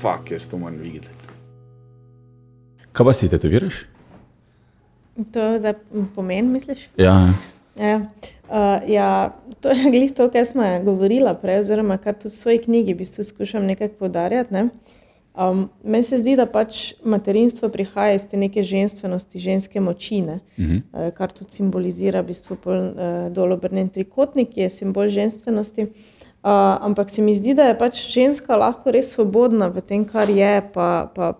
fuck, jaz to moram videti. Kaj pa si tetoviraš? To zdaj pomeni, misliš? Ja, Ja, uh, ja, to je glih to, kar smo govorili prej, oziroma kar tudi v svoji knjigi v bistvu skušam nekako podarjati. Ne? Um, meni se zdi, da pač materinstvo prihaja iz te neke ženskosti, ženske moči, ne? uh -huh. uh, kar tudi simbolizira v bistvu pol, uh, dolobrnen trikotnik, ki je simbol ženskosti. Uh, ampak se mi zdi, da je pač ženska lahko res svobodna v tem, kar je, pa, pa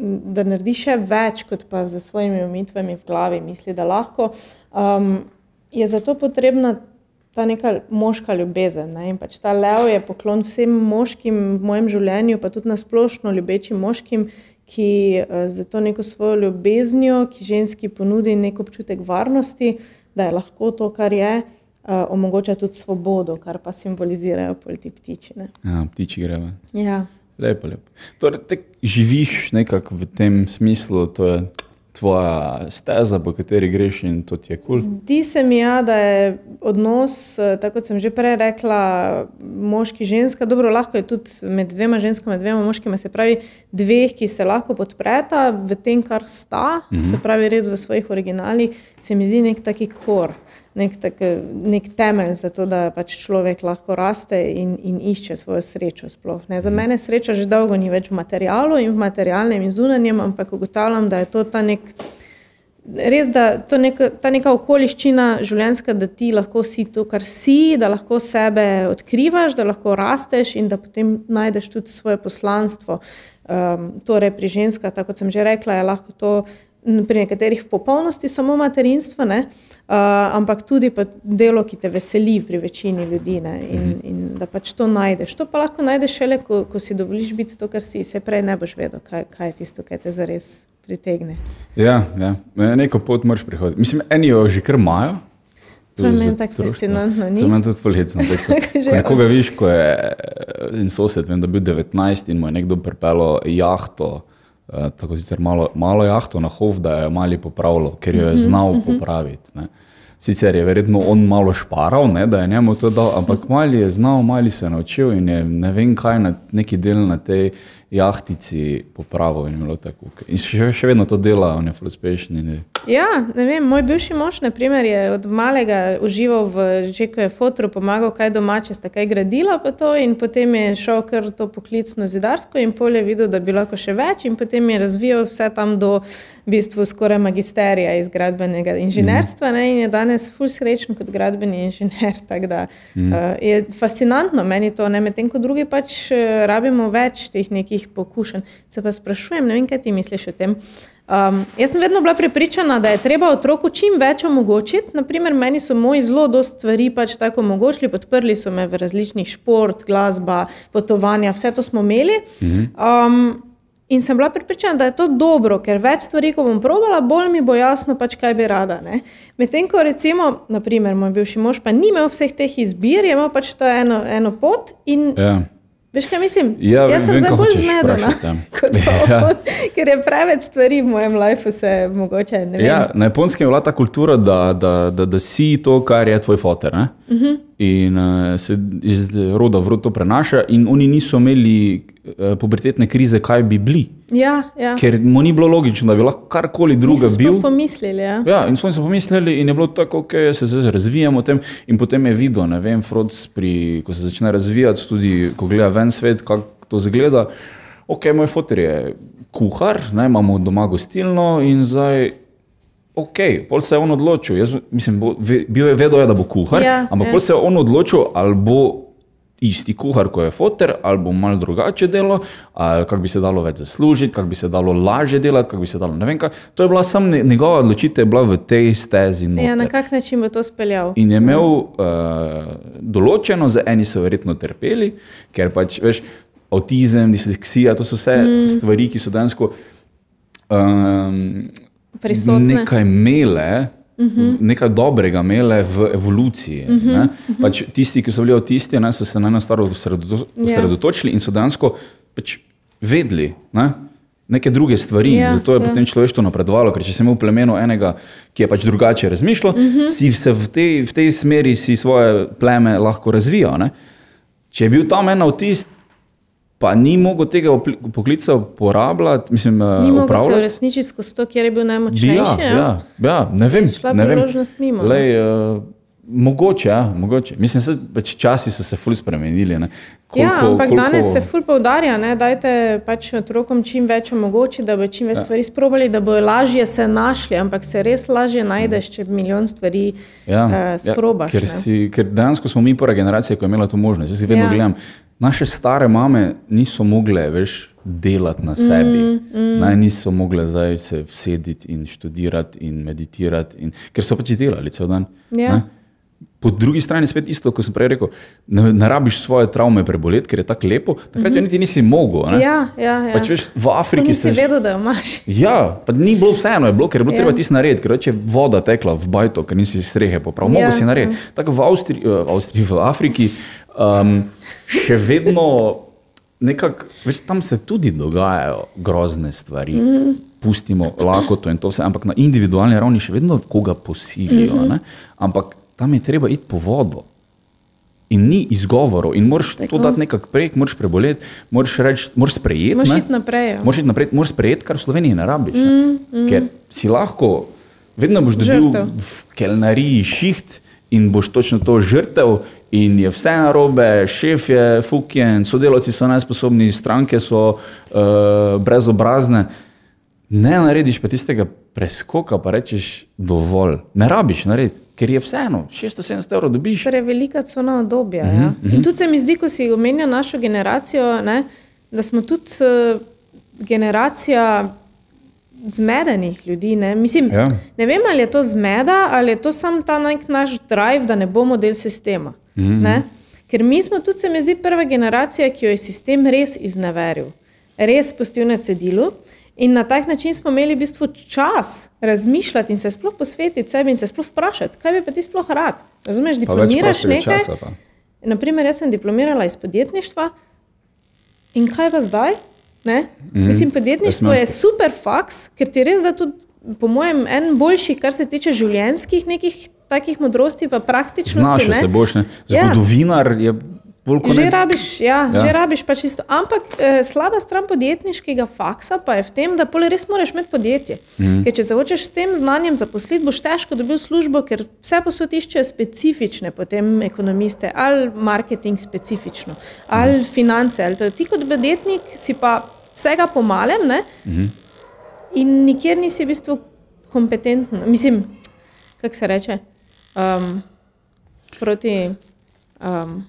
da naredi še več, kot pa za svojimi umitvami v glavi, misli, da lahko. Um, je zato potrebna ta neka moška ljubezen. Ne? In pač ta lev je poklon vsem moškim v mojem življenju, pa tudi na splošno ljubečim moškim, ki uh, za to neko svojo ljubeznijo, ki ženski ponudi nek občutek varnosti, da je lahko to, kar je. Uh, omogoča tudi svobodo, kar pa simbolizirajo polti ptiči. Ne? ja ptiči greva. Ja. Lepo, lepo. Torej, te živiš nekako v tem smislu, to je tvoja steza, po kateri greš in to ti je kul. Cool. Zdi se mi, ja, da je odnos, eh, tako kot sem že prej rekla, moški-ženska. Dobro, lahko je tudi med dvema ženskama, dvema moškima, se pravi, dveh, ki se lahko podpreta v tem, kar sta, mm -hmm. se pravi, res v svojih originalih, se mi zdi nek taki kor. Nek, tak, nek temelj za to, da pač človek lahko raste in, in išče svojo srečo. Sploh, za mene sreča že dolgo ni več v materialu in v materialnem in zunanjem, ampak ugotavljam, da je to ta nek. Res je neka, ta neka okoliščina življenjska, da ti lahko si to, kar si, da lahko sebe odkrivaš, da lahko rasteš in da potem najdeš tudi svoje poslanstvo. Um, torej, pri ženskah, tako kot sem že rekla, je lahko to pri nekaterih v popolnosti samo materinstvo, ne? uh, ampak tudi delo, ki te veseli pri večini ljudi in, Mhm. in da pač to najdeš. To pa lahko najdeš šele, ko, ko si dovoliš biti to, kar si. Se prej ne boš vedel, kaj, kaj je tisto, kar te zares pritegne. Ja, ja. neko pot moraš prihoditi. Mislim, eni jo že kar imajo. To je meni tako fascinantno. To je meni tudi fulhecno. Ko nekoga viš, ko je en sosed, vem, da je bil 19 in mu je nekdo pripeljal jahto, uh, tako sicer malo, malo jahto na hov, da je mali popravilo, ker jo je znal popraviti. Ne. Sicer je verjetno on malo šparal, ne, da je njemu to dal, ampak mali je znal, mali se je naučil in je ne vem kaj na neki del na tej jahtici popravil in bilo tako. In še, še vedno to dela, on je uspešen. Ne. Ja, ne vem, moj bivši mož naprimer, je od malega užival v že, ko je fotru pomagal, kaj domače sta kaj gradila, pa to, in potem je šel kar to poklicno zidarsko in polje videl, da bi lahko še več, in potem je razvijal vse tam do v bistvu skoraj magisterija iz gradbenega inženirstva ne, in je danes ful srečen kot gradbeni inženir. Da, mm. uh, je fascinantno meni to, medtem ko drugi pač uh, rabimo več teh nekih pokušenj. Se pa sprašujem, ne vem, kaj ti misliš o tem. Um, jaz sem vedno bila prepričana, da je treba otroku čim več omogočiti. Naprimer, meni so moji zelo dosti stvari pač tako omogočili, podprli so me v različnih šport, glasba, potovanja, vse to smo imeli. Um, in sem bila prepričana, da je to dobro, ker več stvari, ko bom probala, bolj mi bo jasno, pač, kaj bi rada. Medtem ko recimo, naprimer, moj bivši mož pa ni imel vseh teh izbir, je imel pač ta eno, eno pot in Ja. Veš, kaj mislim? Ja, Jaz sem kaj bolj zmedena, ja. Ja. ker je preveč stvari v mojem življenju, se mogoče ne vem. Ja, na japonskem je bila ta kultura, da, da, da, da si to, kar je tvoj fotor. Uh Mhm. -huh. In uh, se iz roda v rod to prenaša, in oni niso imeli uh, pubertetne krize, kaj bi bili. Ja, ja. Ker mu ni bilo logično, da bi lahko karkoli druga bil. pomislili. Ja. Ja, in smo si pomislili, in je bilo tako, ok, se zdaj razvijamo tem. In potem je videl, ne vem, Frods, pri, ko se začne razvijati, tudi ko gleda ven svet, kako to zgleda. Ok, moj fotor je kuhar, ne, imamo doma gostilno in zdaj. Ok, pol se je on odločil. Jaz, mislim, bo, bil je vedel, da bo kuhar, Ja, ampak ja. pol se je on odločil, ali bo isti kuhar, kot je fotor, ali bo malo drugače delo, ali kako bi se dalo več zaslužiti, kako bi se dalo lažje delati, kako bi se dalo ne vem kaj. To je bila samo ne- njegova odločitev, je bila v tej stezi. Ja, na noter. kak način bo to speljal? In je imel uh, določeno, za eni so verjetno trpeli, ker pač veš, avtizem, disleksija, to so vse mm. stvari, ki so dejansko um, Prisotne. nekaj imele. Uh -huh. Nekaj dobrega imele v evoluciji. Uh -huh, uh -huh. pač tisti, ki so bili avtisti, ne, so se na eno stvar osredoto- osredotočili in so dejansko pač vedeli ne, neke druge stvari. Ja, Zato je ja. potem človeštvo napredovalo, ker če si imel v plemenu enega, ki je pač drugače razmišljal, uh -huh. si se v tej, v tej smeri si svoje pleme lahko razvijal. Ne. Če je bil tam en avtist, pa ni mogel tega poklica uporabljati. Mislim, eh, ni mogel se uresničiti skozi to, kjer je bil najmočnejši. Ja, ja, ja, ne vem. Šla ne vem. Mimo, Lej, uh, mogoče, ja, mogoče. Mislim, da pač časi so se fully spremenili. Koliko, ja, ampak koliko... danes se fully poudarja, da je pač otrokom čim več omogočiti, da bo čim več ja. stvari sprobali, da bo lažje se našli, ampak se res lažje najdeš, če milijon stvari ja, uh, sprobaš. Ja, ker, si, ker dejansko smo mi prva generacija, ki je imela to možnost. Jaz si vedno ja. gledam naše stare mame niso mogle več delati na sebi, mm, mm. Naj, niso mogle zdaj se sedeti in študirati in meditirati, in, ker so pač delali cel dan. Ja. Po drugi strani spet isto, kot sem prej rekel, ne, ne rabiš svoje travme preboleti, ker je tako lepo. Takrat mm -hmm. niti nisi mogel. Ja, ja, ja. Pač, veš, v Afriki si vedel, da imaš. Ja, pa ni bilo vseeno, je bilo, ker je bilo ja. treba tisti narediti, ker je voda tekla v bajto, ker nisi strehe popravil. Ja, Mogoče si narediti. Ja. Tako v, Avstri, v, Avstri, v Afriki um, še vedno nekako, tam se tudi dogajajo grozne stvari. Mm -hmm. Pustimo lahko to in to vse, ampak na individualni ravni še vedno koga posilijo. Mm -hmm. Ampak tam je treba iti po vodo. In ni izgovorov, in moraš Tako. to dati nekako prek, moraš preboleti, moraš reči, moraš sprejeti. Moraš iti naprej. Ja. Moraš iti naprej, moraš sprejeti, kar v Sloveniji ne rabiš. Mm, mm. Ker si lahko, vedno boš dobil v kelnariji šiht in boš točno to žrtev, in je vse narobe, šef je fukjen, sodelavci so nesposobni, stranke so uh, brezobrazne. Ne narediš pa tistega preskoka, pa rečeš dovolj. Ne rabiš narediti, ker je vseeno, 670 evrov dobiš. To je velika cuna obdobja. Uh -huh, ja. uh -huh. In tudi se mi zdi, ko si omenja našo generacijo, ne, da smo tudi uh, generacija zmedenih ljudi. Ne? Mislim, ja. ne vem, ali je to zmeda ali je to samo ta naš drive, da ne bomo del sistema. Mm -hmm. Ker mi smo tudi, se mi zdi, prva generacija, ki jo je sistem res izneveril, res pustil na cedilu. In na tak način smo imeli v bistvu čas razmišljati in se sploh posvetiti sebi in se sploh vprašati, kaj bi pa ti sploh rad. Razumeš, diplomiraš nekaj. Časa, Naprimer, jaz sem diplomirala iz podjetništva in kaj pa zdaj? Mm -hmm. Mislim, podjetništvo je super faks, ker ti res da tudi, po mojem, en boljši, kar se tiče življenjskih nekih takih modrosti, pa praktično. Znaš se boš, ne? Ja. Zgodovinar je. Že rabiš, ja, ja. že rabiš pa čisto. Ampak eh, slaba stran podjetniškega faksa pa je v tem, da res moraš imeti podjetje. Mm. Ker če se hočeš s tem znanjem zaposliti, boš težko dobil službo, ker vse posod iščejo specifične potem ekonomiste, ali marketing specifično, ali mm finance. Ali ti kot podjetnik si pa vsega po malem mm -hmm. in nikjer nisi v bistvu kompetenten. Mislim, kako se reče, um, proti. Um,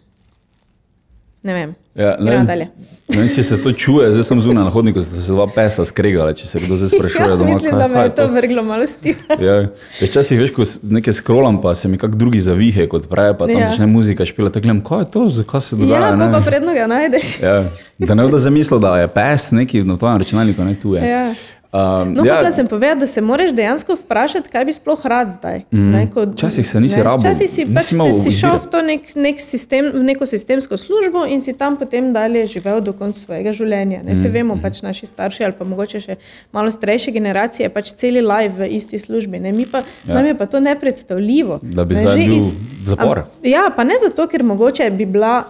Ne vem. Ja, ne vem, ne vem, če se to čuje, zdaj sem zunaj na hodniku, da se dva pesa skregala, če se kdo zdaj sprašuje. ja, doma, mislim, kaj, da me je to vrglo malo stila. ja, včasih veš, ko nekaj skrolam, pa se mi kak drugi zavihe, kot prej, pa tam ja. začne muzika špila, tako gledam, kaj je to, zakaj se dogaja. Ja, pa predno ga najdeš. ja, da ne bodo zamislili, da je pes neki na tvojem računalniku, ne tu je. Ja. Um, no, ja. hotel sem povedati, da se moraš dejansko vprašati, kaj bi sploh rad zdaj. Mm. Včasih se nisi rabo. Včasih si, pač, si šel v, nek, nek sistem, v neko sistemsko službo in si tam potem dalje živel do konca svojega življenja. Ne mm. se vemo, mm. pač naši starši ali pa mogoče še malo starejše generacije, pač celi live v isti službi. Pa, ja. Nam je pa to nepredstavljivo. Da bi zdaj bil iz, zapor. A, ja, pa ne zato, ker mogoče bi bila,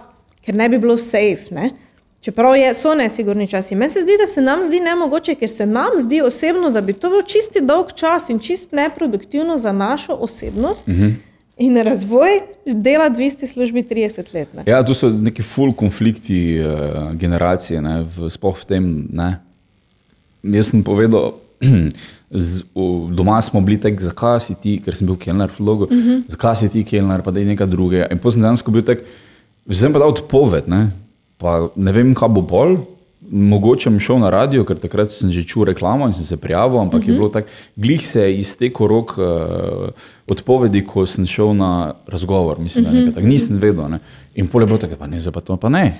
ker ne bi bilo safe. Ne? Čeprav je, so nesigurni časi. Meni se zdi, da se nam zdi nemogoče, ker se nam zdi osebno, da bi to bil čisti dolg čas in čist neproduktivno za našo osebnost. Mm -hmm. In razvoj dela v isti službi 30 let. Ne? Ja, tu so neki full konflikti uh, generacije, ne, v, spoh v tem. Ne. Jaz sem povedal, z, v, doma smo bili tak, zakaj si ti, ker sem bil kelner v vlogu, mm -hmm. zakaj si ti kelner, pa da je nekaj drugega. In potem sem dejansko bil tak, zdaj pa da odpoved. Ne. Pa ne vem, kaj bo bolj. Mogoče sem šel na radio, ker takrat sem že čutil reklamo in sem se prijavil, ampak uh -huh. je mhm. bilo tako, glih se je iztekel rok uh, odpovedi, ko sem šel na razgovor. Mislim, uh -huh. da tak, nisem vedel. Ne. In pole bo tako, pa ne, zdaj pa to pa ne.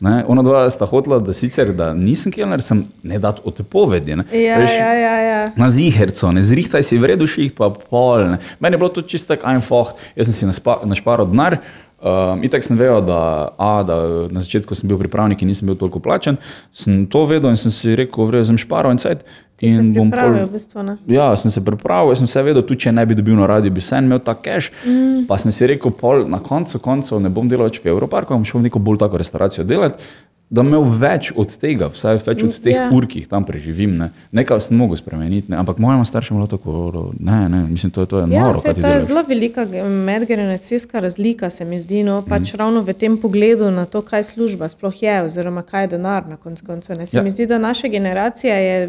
Ne, ona dva sta hotela, da sicer da nisem kelner, sem ne dat odpovedi. Ne. Ja, Veš, ja, ja, ja. Na ziherco, ne zrihtaj si v redu, ših pa pol. Ne. Meni je bilo to čisto tako, ajn foh, jaz sem si našparal denar. Um, Itak sem vedel, da, a, da na začetku sem bil pripravnik in nisem bil toliko plačen. Sem to vedel in sem si rekel, da sem šparal in cajt. In bom pripravil, v bistvu, ja, sem se pripravil, sem vse vedel, tudi če ne bi dobil na radio, bi sem imel ta cash. Mm. Pa sem si rekel, pol, na koncu koncev ne bom delal več v Evroparku, bom šel v neko bolj tako restauracijo delati. da imel več od tega, vsaj več od teh yeah. Ja. ur, ki jih tam preživim. Ne. Nekaj sem mogel spremeniti, ne. ampak mojima staršema je bilo tako, ne, ne, mislim, to, to je ja, noro. To je zelo velika medgeneracijska razlika, se mi zdi, no, pač mm. ravno v tem pogledu na to, kaj služba sploh je, oziroma kaj je denar na koncu konca. Se ja. mi zdi, da naša generacija je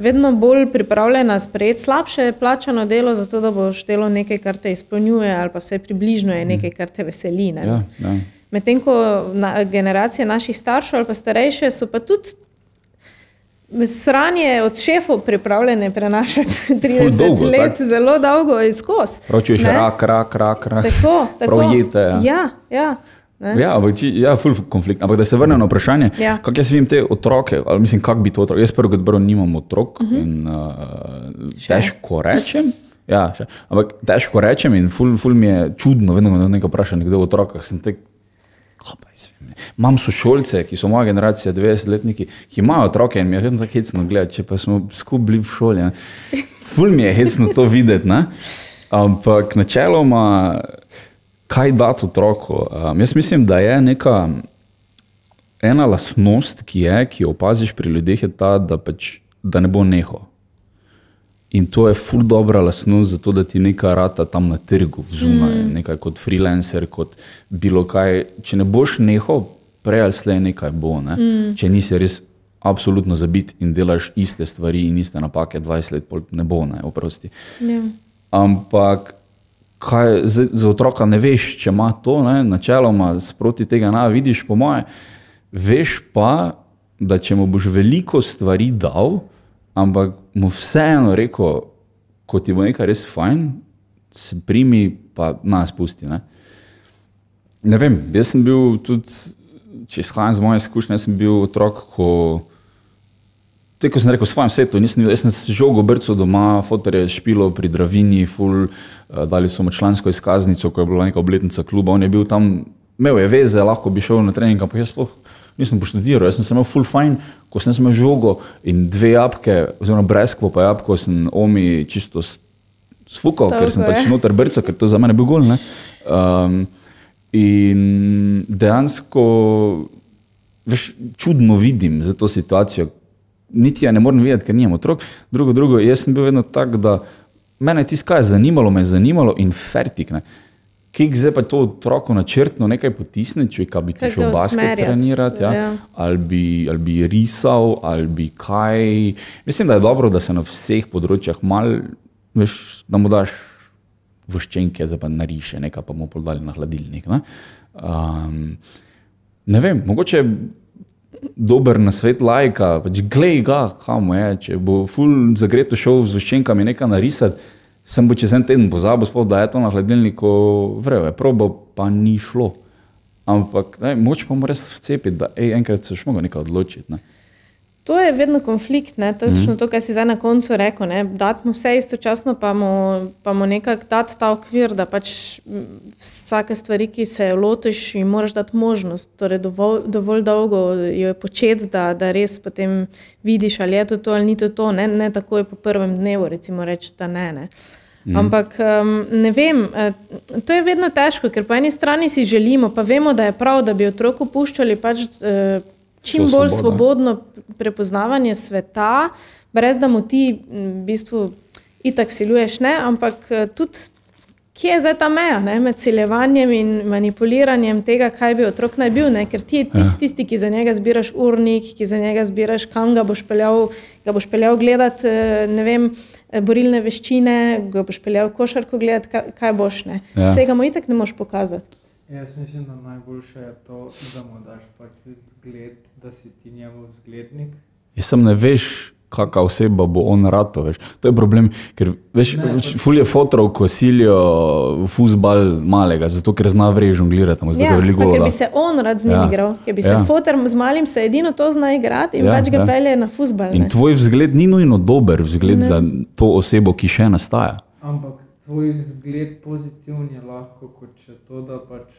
vedno bolj pripravljena sprejeti slabše plačano delo, zato da boš delo nekaj, kar te izpolnjuje, ali pa vse približno je mhm. nekaj, kar te veseli. Ne. Ja, ja. Medtem ko na, generacije naših staršev ali pa starejše so pa tudi sranje od šefov pripravljene prenašati 30 dolgo, let, tak? zelo dolgo izkos. Proči še rak, rak, rak, rak. Tako, tako. Projete, ja. ja, ja. Ja, ampak či, ja, full konflikt. Ampak da se vrnem na vprašanje, ja. kako jaz vidim te otroke, ali mislim, kako bi to otroke. Jaz prvo, kot prvo, nimam otrok uh mhm. -huh. in uh, težko rečem. Ja, ampak težko rečem in ful, ful mi je čudno, vedno, ko nekaj vprašam, nekdo o otrokah, tek Imam sošolce, ki so moja generacija, 90-letniki, ki imajo otroke in mi je vedno tako hecno gledati, če pa smo skupaj bili v šoli. Ne. Ful mi je hecno to videti. Ne. Ampak načeloma, kaj dati otroku? Um, jaz mislim, da je neka ena lastnost, ki je, ki jo opaziš pri ljudeh, je ta, da, pač, da ne bo neho. In to je ful dobra lasnost, zato da ti nekaj rata tam na trgu, zunaj, mm. nekaj kot freelancer, kot bilo kaj. Če ne boš nehal, prej ali slej nekaj bo. Ne? Mm. Če nisi res absolutno zabit in delaš iste stvari in iste napake 20 let, ne bo, ne, oprosti. Yeah. Ja. Ampak kaj, za, za otroka ne veš, če ima to, ne? načeloma sproti tega ne vidiš, po moje. Veš pa, da če mu boš veliko stvari dal, ampak mu vseeno rekel, ko ti bo nekaj res fajn, se primi, pa nas pusti. Ne? ne vem, jaz sem bil tudi, če izhajam z moje izkušnje, sem bil otrok, ko. Tako sem rekel, v svojem svetu, nisem, jaz sem se žogo brcal doma, fotor je špilo pri Dravini, ful, uh, dali so mu člansko izkaznico, ko je bila neka obletnica kluba, on je bil tam, imel je veze, lahko bi šel na trening, ampak jaz sploh nisem poštudiral, jaz sem imel full fine, ko sem imel žogo in dve jabke, oziroma brezkvo pa jabko, sem omi čisto sfukal, ker sem pač noter brcal, ker to za mene bil gol. Um, in dejansko veš, čudno vidim za to situacijo. Niti ja ne morem videti, ker nimam otrok. Drugo, drugo, jaz sem bil vedno tak, da mene je tiskaj zanimalo, me je zanimalo in fertik. Ne. Kaj zdaj pa to otroku načrtno nekaj potisne, če bi ti šel basket trenirati, ja? Ja. Ali, bi, ali bi risal, ali bi kaj. Mislim, da je dobro, da se na vseh področjah mal, veš, da mu daš voščenke, zdaj pa nariše, nekaj pa mu podali na hladilnik. Ne, um, ne vem, mogoče je dober na svet lajka, pač glej ga, kam je, če bo ful zagreto šel z voščenkami nekaj narisati sem bo čez en teden pozabil, spod, da je to na hladilniku vreme, probo pa ni šlo. Ampak moč pa mu res vcepiti, da ej, enkrat se šmo ga nekaj odločiti. Ne. To je vedno konflikt, ne? točno mm. to, kar si zdaj na koncu rekel. Dati mu vse istočasno, pa mu, pa mu nekako dati ta okvir, da pač vsake stvari, ki se jo lotiš, jim moraš dati možnost, torej dovolj, dovolj dolgo jo početi, da, da res potem vidiš, ali je to to ali ni to to, ne, ne takoj po prvem dnevu, recimo reči, da ne. ne. Mm. Ampak um, ne vem, uh, to je vedno težko, ker po eni strani si želimo, pa vemo, da je prav, da bi otroku puščali pač, uh, čim bolj svobodno prepoznavanje sveta, brez da mu ti v bistvu itak siluješ, ne? ampak uh, tudi. Kje je zdaj ta meja ne, med celjevanjem in manipuliranjem tega, kaj bi otrok naj bil? Ne? Ker ti je tisti, ja. tisti, ki za njega zbiraš urnik, ki za njega zbiraš, kam ga boš peljal, ga boš peljal gledati. Ne vem, Eh, borilne veščine, ga boš peljal košarko gledati, kaj, kaj boš ne. Ja. Vsega mu itek ne moš pokazati. Jaz mislim, da najboljše je to, da mu daš pač zgled, da si ti njemu zglednik. Jaz sem ne veš, kakšna oseba bo on rad. To je problem, ker veš, fulje fotorov, ko silijo fusbal malega, zato ker zna vrežo gledati. Ja, ker bi se on rad z njim ja. igral, ker bi se ja. fotor z malim se edino to zna igrati in ja, pač ga ja. pelje na fusbal. In tvoj vzgled ni nujno dober vzgled ne. za to osebo, ki še nastaja. Ampak tvoj vzgled pozitivn je lahko, kot če to, da pač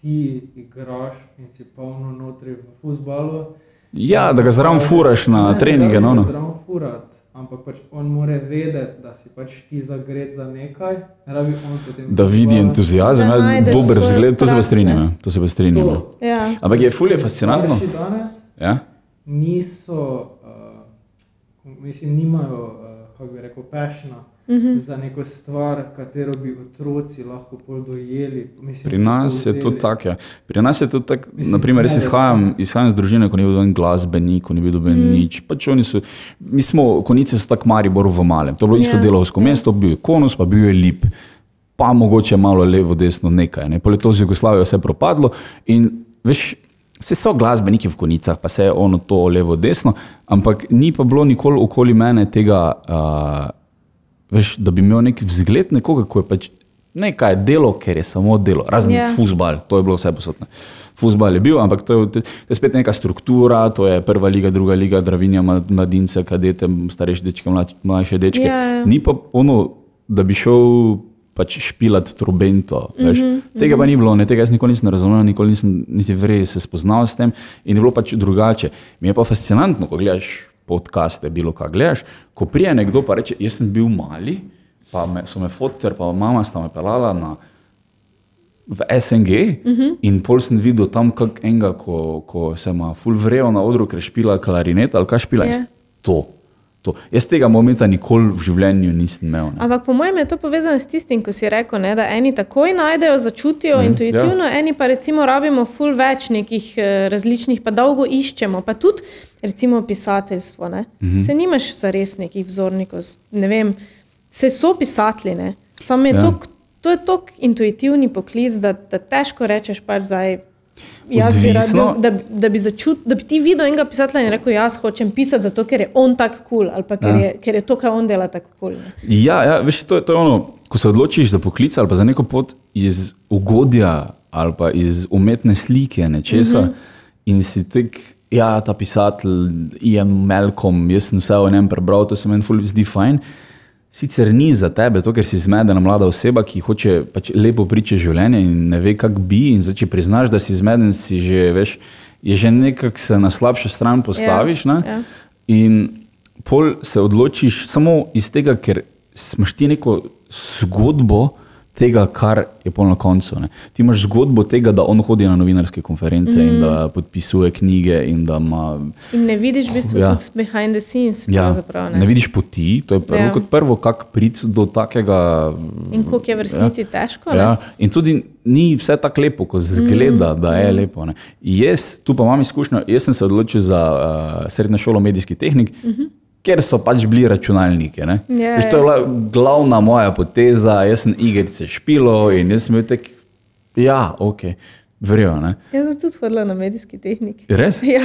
ti igraš in si polno notri v fusbalu. Ja, da ga zraven furaš na ne, treninge. No, no. Zraven furat, ampak pač on mora vedeti, da si pač ti zagret za nekaj. Da vidi entuzijazem, da je dober vzgled, to se pa strinjam. To se pa strinjam. Ja. Ampak je fulje fascinantno. Ja? niso, uh, mislim, nimajo, uh, kako bi rekel, pešna uh -huh. za neko stvar, katero bi otroci lahko bolj dojeli. Mislim, Pri nas je to tako. Ja. Pri nas je to tako. Naprimer, jaz izhajam, izhajam iz družine, ko ni bil noben glasbenik, ko ni bil noben mm. nič. Pač oni so, mi smo, konice so tako Maribor v malem. To je bilo isto Ja, delovsko mesto, bil je konus, pa bil je lip. Pa mogoče malo levo, desno, nekaj. Ne. Pole to z Jugoslavijo vse propadlo. In veš, vse so glasbeniki v konicah, pa se je ono to levo, desno, ampak ni pa bilo nikoli okoli mene tega, uh, veš, da bi imel nek vzgled nekoga, ko je pač nekaj delo, ker je samo delo, razen Ja. yeah. fusbal, to je bilo vse posodne. Fusbal je bil, ampak to je, to je spet neka struktura, to je prva liga, druga liga, dravinja, mla- mladince, kadete, starejše dečke, mlajše dečke. Ja, ja. Ni pa ono, da bi šel pač špilat trobento. Mm -hmm, tega pa ni bilo, ne, tega jaz nikoli nisem razumel, nikoli nisem niti vrej se spoznal s tem in je bilo pač drugače. Mi je pa fascinantno, ko gledaš podcaste, bilo kaj gledaš, ko prije nekdo pa reče, jaz sem bil mali, pa me, so me fotor, pa mama sta me pelala na v SNG uh -huh. in pol sem videl tam kak enega, ko, ko se ima full vrejo na odru, ker špila klarinet ali kaj špila. Ja. Yeah. To, to. Jaz tega momenta nikoli v življenju nisem imel. Ne. Ampak po mojem je to povezano s tistim, ko si rekel, ne, da eni takoj najdejo, začutijo mm, intuitivno, ja. eni pa recimo rabimo ful več nekih eh, različnih, pa dolgo iščemo. Pa tudi recimo pisateljstvo. Ne. Mm. -hmm. Se nimaš zares nekih vzornikov, ne vem, se so pisatli, ne. Samo je Ja. tok, to je tako intuitivni poklic, da, da težko rečeš pač zdaj. Jaz bi, rad Odvisno. da, da, bi začut, da bi ti videl enega pisatelja in rekel, jaz hočem pisati zato, ker je on tako kul cool, ali pa ker, Ja. je, ker je to, kar on dela, tako kul. Cool, Ja, ja veš, to, je- to je ono, ko se odločiš za poklic ali pa za neko pot iz ugodja ali pa iz umetne slike nečesa mm -hmm. in si tek, ja, ta pisatelj, Ian Malcolm, jaz sem vse o njem prebral, to se meni zdi fajn. Sicer ni za tebe, to, ker si zmedena mlada oseba, ki hoče pač lepo priče življenja in ne ve, kako bi. In zdaj, če priznaš, da si zmeden, si že, veš, je že nekako se na slabšo stran postaviš. Ja, ja. In pol se odločiš samo iz tega, ker imaš ti neko zgodbo tega, kar je pol na koncu. Ne. Ti imaš zgodbo tega, da on hodi na novinarske konference mm. in da podpisuje knjige in da ima. In ne vidiš v bistvu Ja. tudi behind the scenes. Ja, pravzaprav, ne vidiš poti, to je prvo, ja. Kot prvo, kako priti do takega. In koliko je v resnici ja. težko. ne? Ja, in tudi ni vse tako lepo, kot zgleda, mm. da je lepo. Ne. Jaz, tu pa imam izkušnjo, jaz sem se odločil za uh, srednjo šolo medijski tehnik. Mm -hmm. Ker so pač bili računalniki. ne. Ja, Veš, to je bila glavna moja poteza, jaz sem igrice špilo in jaz sem bil tak, ja, ok, ne. Jaz sem tudi hodila na medijski tehnik. Res? Ja.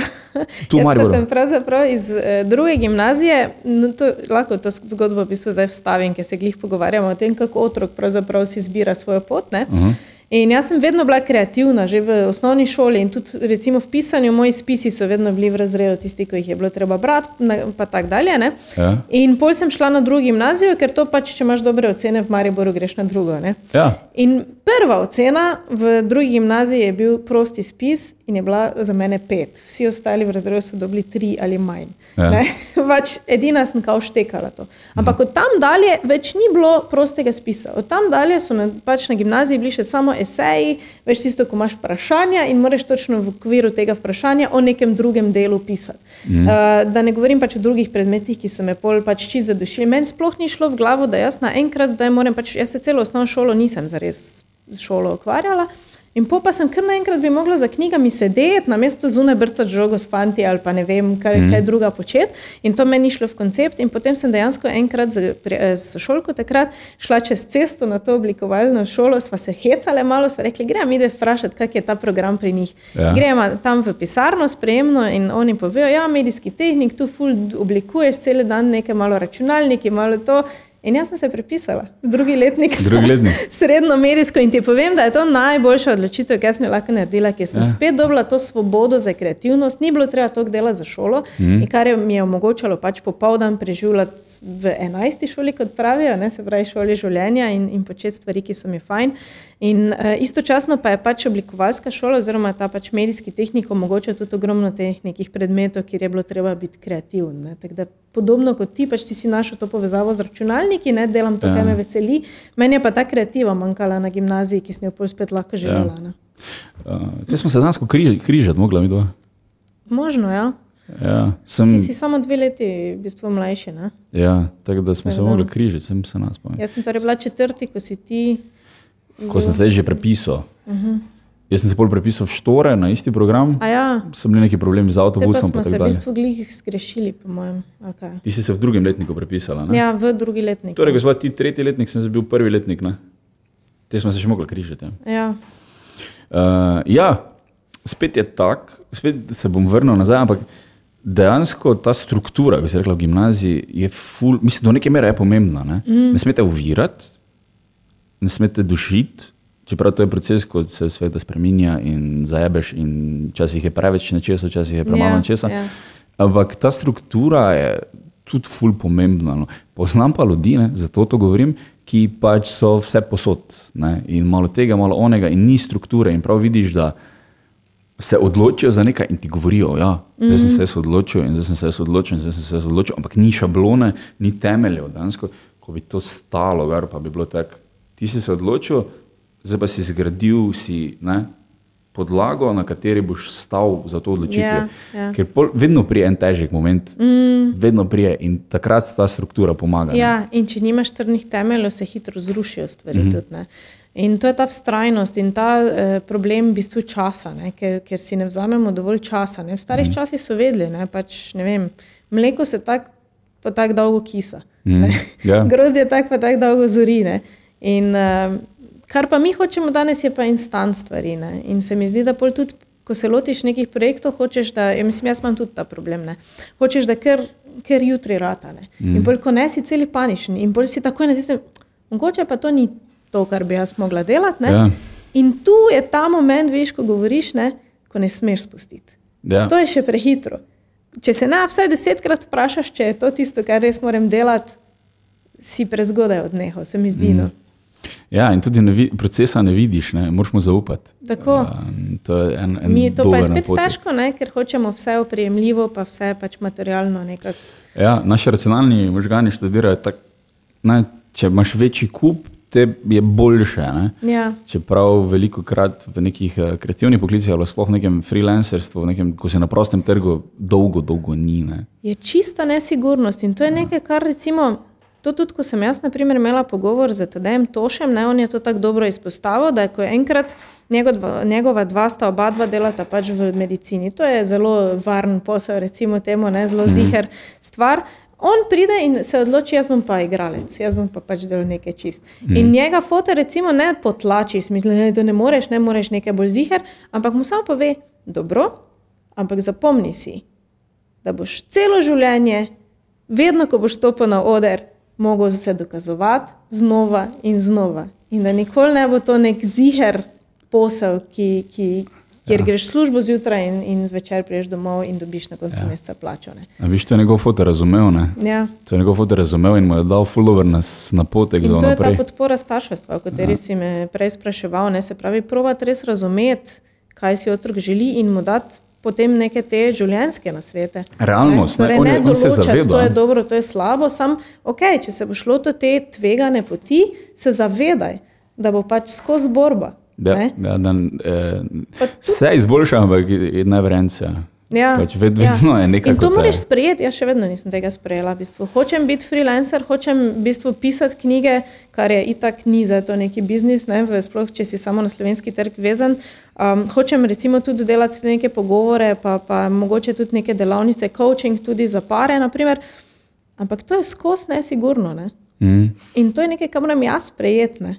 Tu Jaz sem pravzaprav iz eh, druge gimnazije, no to, lahko to zgodbo v bistvu zdaj vstavim, ker se glih pogovarjamo o tem, kako otrok pravzaprav si izbira svojo pot. Uh -huh. In jaz sem vedno bila kreativna, že v osnovni šoli in tudi recimo v pisanju, moji spisi so vedno bili v razredu, tisti, ki jih je bilo treba brati, pa tako dalje. ne. Ja. In pol sem šla na drugo gimnazijo, ker to pač, če imaš dobre ocene v Mariboru, greš na drugo. Ne? Ja. In prva ocena v drugi gimnaziji je bil prosti spis in je bila za mene pet. Vsi ostali v razredu so dobili tri ali manj. Ja. Ne? Pač edina sem kao štekala to. Ampak od tam dalje več ni bilo prostega spisa. Od tam dalje so na, pač na gimnaziji bili še samo eseji, veš tisto, ko imaš vprašanja in moraš točno v okviru tega vprašanja o nekem drugem delu pisati. Mm. Uh, da ne govorim pač o drugih predmetih, ki so me pol pač čisto zadušili. Meni sploh ni šlo v glavo, da jaz naenkrat zdaj moram pač, jaz se celo osnovno šolo nisem zares z šolo ukvarjala. In pa sem kar naenkrat bi mogla za knjigami sedeti, namesto zunaj brcati žogo s fanti ali pa ne vem, kaj, mm. kaj druga početi. In to meni ni šlo v koncept. In potem sem dejansko enkrat z, pri- eh, šolko takrat šla čez cesto na to oblikovalno šolo, sva se hecale malo, sva rekli, gremo mi dve vprašati, kak je ta program pri njih. Ja. Gremo tam v pisarno sprejemno in oni povejo, ja, medijski tehnik, tu ful oblikuješ cel dan nekaj malo računalniki, malo to. In jaz sem se prepisala, drugi letnik. Drugi letnik. Srednjo medijsko in ti povem, da je to najboljša odločitev, ki sem jo lahko naredila, ker sem ja. spet dobila to svobodo za kreativnost, ni bilo treba toliko dela za šolo, mm. in kar je mi je omogočalo pač popoldan preživljati v 11. šoli, kot pravijo, ne, se pravi šoli življenja in, in početi stvari, ki so mi fajn. In uh, istočasno pa je pač oblikovalska šola, oziroma ta pač medijski tehnik omogoča tudi ogromno teh nekih predmetov, kjer je bilo treba biti kreativen. ne. Tako da Podobno kot ti, pač ti si našel to povezavo z računalniki, ne delam to, Ja. kar me veseli. Meni je pa ta kreativa manjkala na gimnaziji, ki sem jo pol spet lahko živela. Ja. Uh, te smo se danes križ, križati, mogla mi dva. Možno, ja. Ja, sem, Ti si samo dve leti v bistvu mlajši. Ne? ja, tako da smo se Tako da. mogli križati, sem se nas spomnil. Jaz sem torej bila četrti, ko si ti. Ko sem se že prepisal. Uh -huh. Jaz sem se bolj prepisal v štore na isti program, A ja, so bili neki problemi z avtobusom. smo pa se v bistvu glih zgrešili, po mojem. Okay. Ti si se v drugem letniku prepisala. Ne? Ja, v drugi letnik. Torej, gospod, ti tretji letnik, sem bil prvi letnik. Ne? Te smo se še mogli križati. Ja. Ja. Uh, ja, spet je tako, spet se bom vrnil nazaj, ampak dejansko ta struktura, ki se je rekla v gimnaziji, je ful, mislim, do neke mere je pomembna. Ne, mm. ne smete uvirati, ne smete dušiti. Čeprav to je proces, ko se svet spremenja in zajebeš, in včasih je preveč nečesa, včasih je premalo Ja, nečesa. ja. Ampak ta struktura je tudi ful pomembna. No. Poznam pa ljudi, ne, zato to govorim, ki pač so vse posod ne, in malo tega, malo onega, in ni strukture. In prav vidiš, da se odločijo za nekaj in ti govorijo, ja, zdaj sem se jaz odločil in zdaj sem se jaz odločil in zdaj sem se jaz odločil, ampak ni šablone, ni temeljev. Dejansko, ko bi to stalo, gar, pa bi bilo tako. Ti si se odločil, zdaj pa si zgradil si, ne, podlago, na kateri boš stal za to odločitev. Ja, ja. Ker pol, vedno prije en težek moment, mm. vedno prije in takrat ta struktura pomaga. ne. Ja, in če nimaš trdnih temeljev, se hitro zrušijo stvari. Mm -hmm. tudi, ne. in to je ta vztrajnost in ta eh, problem v bistvu časa, ne, ker, ker si ne vzamemo dovolj časa. Ne. V starih mm -hmm. časih so vedeli, ne, pač, ne vem, mleko se tako pa tako dolgo kisa. Mm, ja. Grozdje tako pa tako dolgo zori. Ne. In uh, kar pa mi hočemo danes, je pa instant stvari. Ne. In se mi zdi, da pol tudi, ko se lotiš nekih projektov, hočeš, da, ja, mislim, jaz imam tudi ta problem, ne. hočeš, da ker, ker jutri rata. Ne. Mm. In bolj, ko ne si celi paničen in bolj si takoj na tistem, mogoče pa to ni to, kar bi jaz mogla delati. ne. Ja. In tu je ta moment, veš, ko govoriš, ne, ko ne smeš spustiti. Ja. To je še prehitro. Če se ne vsaj desetkrat vprašaš, če je to tisto, kar res moram delati, si prezgodaj odnehal, se mi zdi. Mm. No. Ja, in tudi ne vi, procesa ne vidiš, ne moraš mu zaupati. Tako. Um, to je en, en Mi, to pa je spet napotek. težko, ne, ker hočemo vse oprijemljivo, pa vse pač materialno. nekako. Ja, naši racionalni možgani študirajo tako, če imaš večji kup, te je boljše. Ne? Ja. Čeprav veliko krat v nekih eh, kreativnih poklicih ali sploh v nekem freelancerstvu, v nekem, ko si na prostem trgu, dolgo, dolgo ni. Ne? Je čista nesigurnost in to je nekaj, kar recimo. To tudi, ko sem jaz, na primer, imela pogovor z Tadejem Tošem, ne, on je to tako dobro izpostavil, da je ko je enkrat njegova, njegova dva sta oba dva delata pač v medicini. To je zelo varen posel, recimo temu, ne, zelo ziger stvar. On pride in se odloči, jaz bom pa igralec, jaz bom pa pač delal nekaj čist. Mm. In njega foto recimo ne potlači, smisel, ne, da ne moreš, ne moreš nekaj bolj ziger, ampak mu samo pove, dobro, ampak zapomni si, da boš celo življenje, vedno, ko boš stopil na oder, mogel se dokazovati znova in znova. In da nikoli ne bo to nek ziger posel, ki, ki, kjer ja. greš službo zjutraj in, in zvečer priješ domov in dobiš na koncu ja. meseca plačo. Ne. A viš, to je njegov foto razumel. Ne? Ja. To je njegov foto razumel in mu je dal fullover nas napotek In za to je ta naprej. podpora starševstva, o kateri ja. si me prej spraševal. Ne? Se pravi, provati res razumeti, kaj si otrok želi in mu dati potem neke te življenjske nasvete. Realnost, ne, Torej, on ne on se zaveda. To je dobro, to je slabo, sam, okay, če se bo šlo do te tvegane poti, se zavedaj, da bo pač skozi borba. Da, ne. da, da, eh, vse izboljša, ampak je nevrence. Ja, Pač ved, vedno je nekaj. In to moraš sprejeti. Jaz še vedno nisem tega sprejela. V bistvu. Hočem biti freelancer, hočem v bistvu pisati knjige, kar je itak ni za to neki biznis, ne, sploh če si samo na slovenski trg vezan. Um, hočem recimo tudi delati neke pogovore, pa, pa mogoče tudi neke delavnice, coaching tudi za pare, naprimer. ampak to je skos nesigurno. Ne. Mm, In to je nekaj, kar moram jaz sprejeti.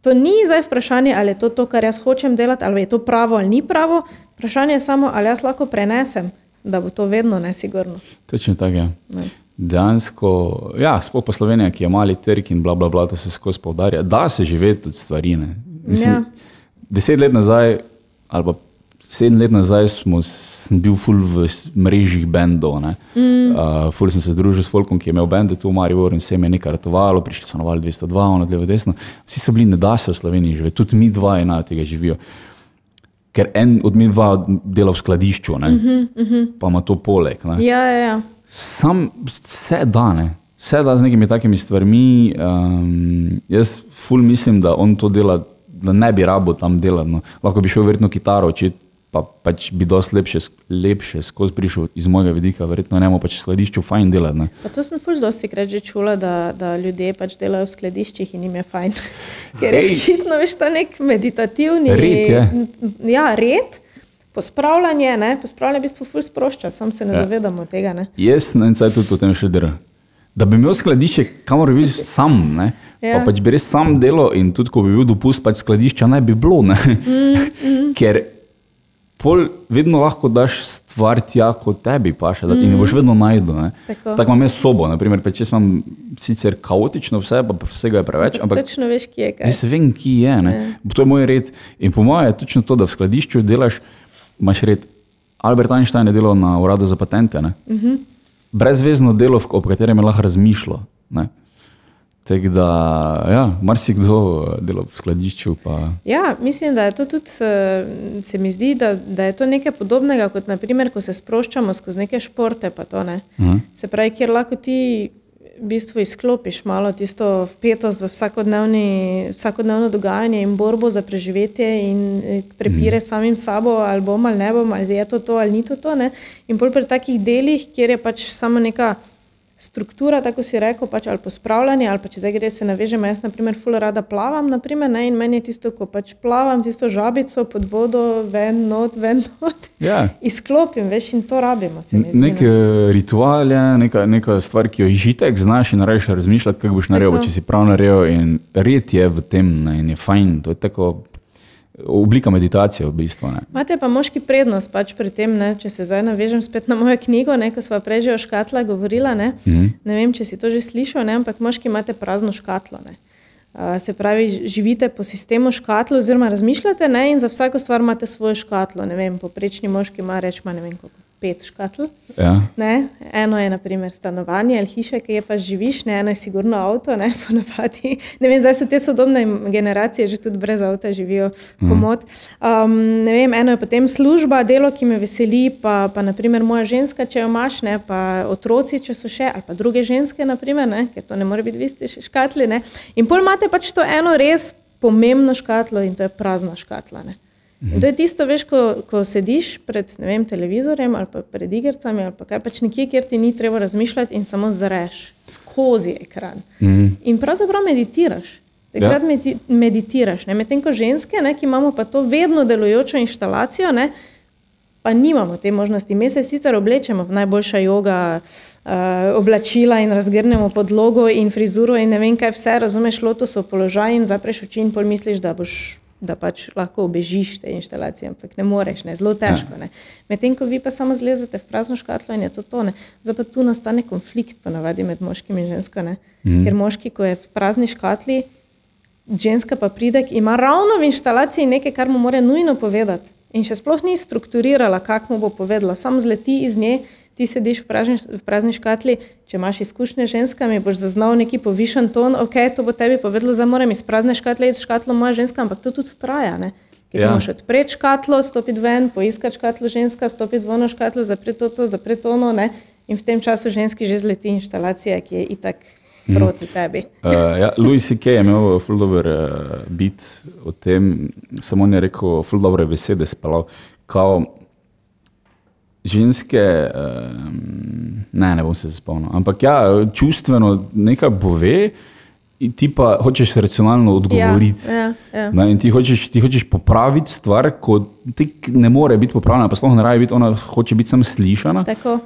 To ni zdaj vprašanje, ali je to to, kar jaz hočem delati, ali je to pravo ali ni pravo. Vprašanje je samo, ali jaz lahko prenesem, da bo to vedno nesigurno. točno tako je. Ne. Dejansko, ja, sploh pa Slovenija, ki je mali trg in bla, bla, bla, to se skozi poudarja. Da se živeti od stvari. ne. Mislim, Ja. Deset let nazaj, ali pa sedem let nazaj, smo, sem bil full v mrežih bendov. Mm. Uh, ful sem se združil s Folkom, ki je imel bende tu v Mariboru in se jim je nekaj ratovalo, prišli so na val 202, ono levo, desno. Vsi so bili, ne da se v Sloveniji živeti, tudi mi dva ena tega živijo. Ker en od mi dva dela v skladišču, uh -huh, uh -huh. pa ima to poleg. Ne. Ja, ja, ja. Sam vse da, ne. vse da z nekimi takimi stvarmi. Um, jaz ful mislim, da on to dela, da ne bi rabo tam delati. No. Lahko bi šel verjetno kitaro učiti, pa pač bi dosti lepše, lepše skozi prišel iz mojega vidika, verjetno ne pač v skladišču fajn delati. To sem fulž dosti krat že čula, da, da ljudje pač delajo v skladiščih in jim je fajn. Ker je očitno veš ta nek meditativni red. Je. Ja, red. Pospravljanje, ne? pospravljanje v bistvu ful sprošča, sam se ne ja. zavedamo tega. Ne? Jaz ne vem, tudi o tem še delam. Da bi imel skladišče, kamor bi bil sam, ja. pa pač bi res sam delal in tudi ko bi bil dopust, pač skladišča ne bi bilo. Ne? Mm, mm. Ker pol vedno lahko daš stvar tja, kot tebi paše, da ti mm. ne boš vedno najdel. Tako. tako imam jaz sobo, naprimer, če imam sicer kaotično vse, pa vsega je preveč. Ampak točno veš, kje je. Jaz vem, kje je. Ja. To je moj red. In po mojem je točno to, da v skladišču delaš, imaš red. Albert Einstein je delal na uradu za patente. Mm -hmm. Brezvezno delo, o katerem je lahko razmišljal. Tako da, ja, marsikdo dela v skladišču. Pa... Ja, mislim, da je to tudi, eh, se mi zdi, da, da je to nekaj podobnega, kot naprimer, ko se sproščamo skozi neke športe. To, ne? uh mhm. -huh. Se pravi, kjer lahko ti v bistvu izklopiš malo tisto vpetost v vsakodnevno dogajanje in borbo za preživetje in eh, prepire uh mhm. -huh. samim sabo, ali bom ali ne bom, ali je to to ali ni to to. Ne? In bolj pri takih delih, kjer je pač samo neka struktura, tako si rekel, pač, ali pospravljanje, ali pa če zdaj gre se navežem. Jaz, na primer, ful rada plavam, naprimer, ne, in meni je tisto, ko pač plavam, tisto žabico pod vodo, ven, not, ven, not. Ja. Izklopim, veš, in to rabimo. Nek ritual je, neka, neka stvar, ki jo žitek znaš in rečeš razmišljati, kako boš naredil, če si prav naredil. In red je v tem, ne, in je fajn. To je tako oblika meditacije v bistvu. Ne. Imate pa moški prednost pač pri tem, ne, če se zdaj navežem spet na mojo knjigo, ne, ko smo prej že o škatlah govorila. Ne, mm -hmm. ne vem, če si to že slišal, ne, ampak moški imate prazno škatlo. Ne. Uh, se pravi, živite po sistemu škatlo, oziroma razmišljate, ne, in za vsako stvar imate svojo škatlo. Vem, poprečni moški ima reč, ma ne vem koliko pet škatl. Ja. Eno je naprimer stanovanje ali hiša, ki je pa živiš, ne? eno je sigurno avto, ne, ne vem, zdaj so te sodobne generacije že tudi brez avta živijo komod. Um, ne vem, eno je potem služba, delo, ki me veseli, pa, pa naprimer moja ženska, če jo imaš, ne, pa otroci, če so še, ali pa druge ženske, naprimer, ne, ker to ne more biti v isti škatli. Ne. In pol imate pač to eno res pomembno škatlo in to je prazna škatla. Ne. In to je tisto, veš, ko, ko sediš pred vem, televizorjem ali pred igricami ali kaj pač nekje, kjer ti ni treba razmišljati in samo zreš skozi ekran. Mm -hmm. In pravzaprav meditiraš. Takrat ja. meditiraš. Medtem ko ženske, ne, ki imamo pa to vedno delujočo inštalacijo, ne, pa nimamo te možnosti. Mi se sicer oblečemo v najboljša joga. Uh, oblačila in razgrnemo podlogo in frizuro, in ne vem, kaj vse, razumeš, lotosov položaj in zapreš oči in pomisliš, da boš da pač lahko obežiš te inštalacije, ampak ne moreš, ne, zelo težko. Ja. Medtem ko vi pa samo zlezete v prazno škatlo in je to tone, zdaj pa tu nastane konflikt, ponavadi med moškim in žensko. Mm. Ker moški, ko je v prazni škatli, ženska pa pride, ima ravno v inštalaciji nekaj, kar mu mora nujno povedati. In še sploh ni strukturirala, kako mu bo povedala, samo zleti iz nje ti sediš v prazni, v prazni škatli, če imaš izkušnje z ženskami, boš zaznal neki povišen ton, ok, to bo tebi povedalo, da moram iz prazne škatle iti škatlo moja ženska, ampak to tudi traja. Ne? Ker ja. moraš odpreti škatlo, stopiti ven, poiskati škatlo ženska, stopiti v ono škatlo, zapreti to, zapreti ono, ne? in v tem času ženski že zleti inštalacija, ki je itak. Mhm. Proti tebi. uh, ja, Louis C.K. je imel zelo dober uh, bit o tem, samo on je rekel, zelo dobre besede spal. Kao, ženske, um, ne, ne bom se spomnil, ampak ja, čustveno nekaj pove. Ti pa hočeš racionalno odgovoriti. Ja, ja, ja. In ti hočeš, ti hočeš popraviti stvar, ko ti ne more biti popravljena, pa sploh ne raje biti, ona hoče biti samo slišana. Tako.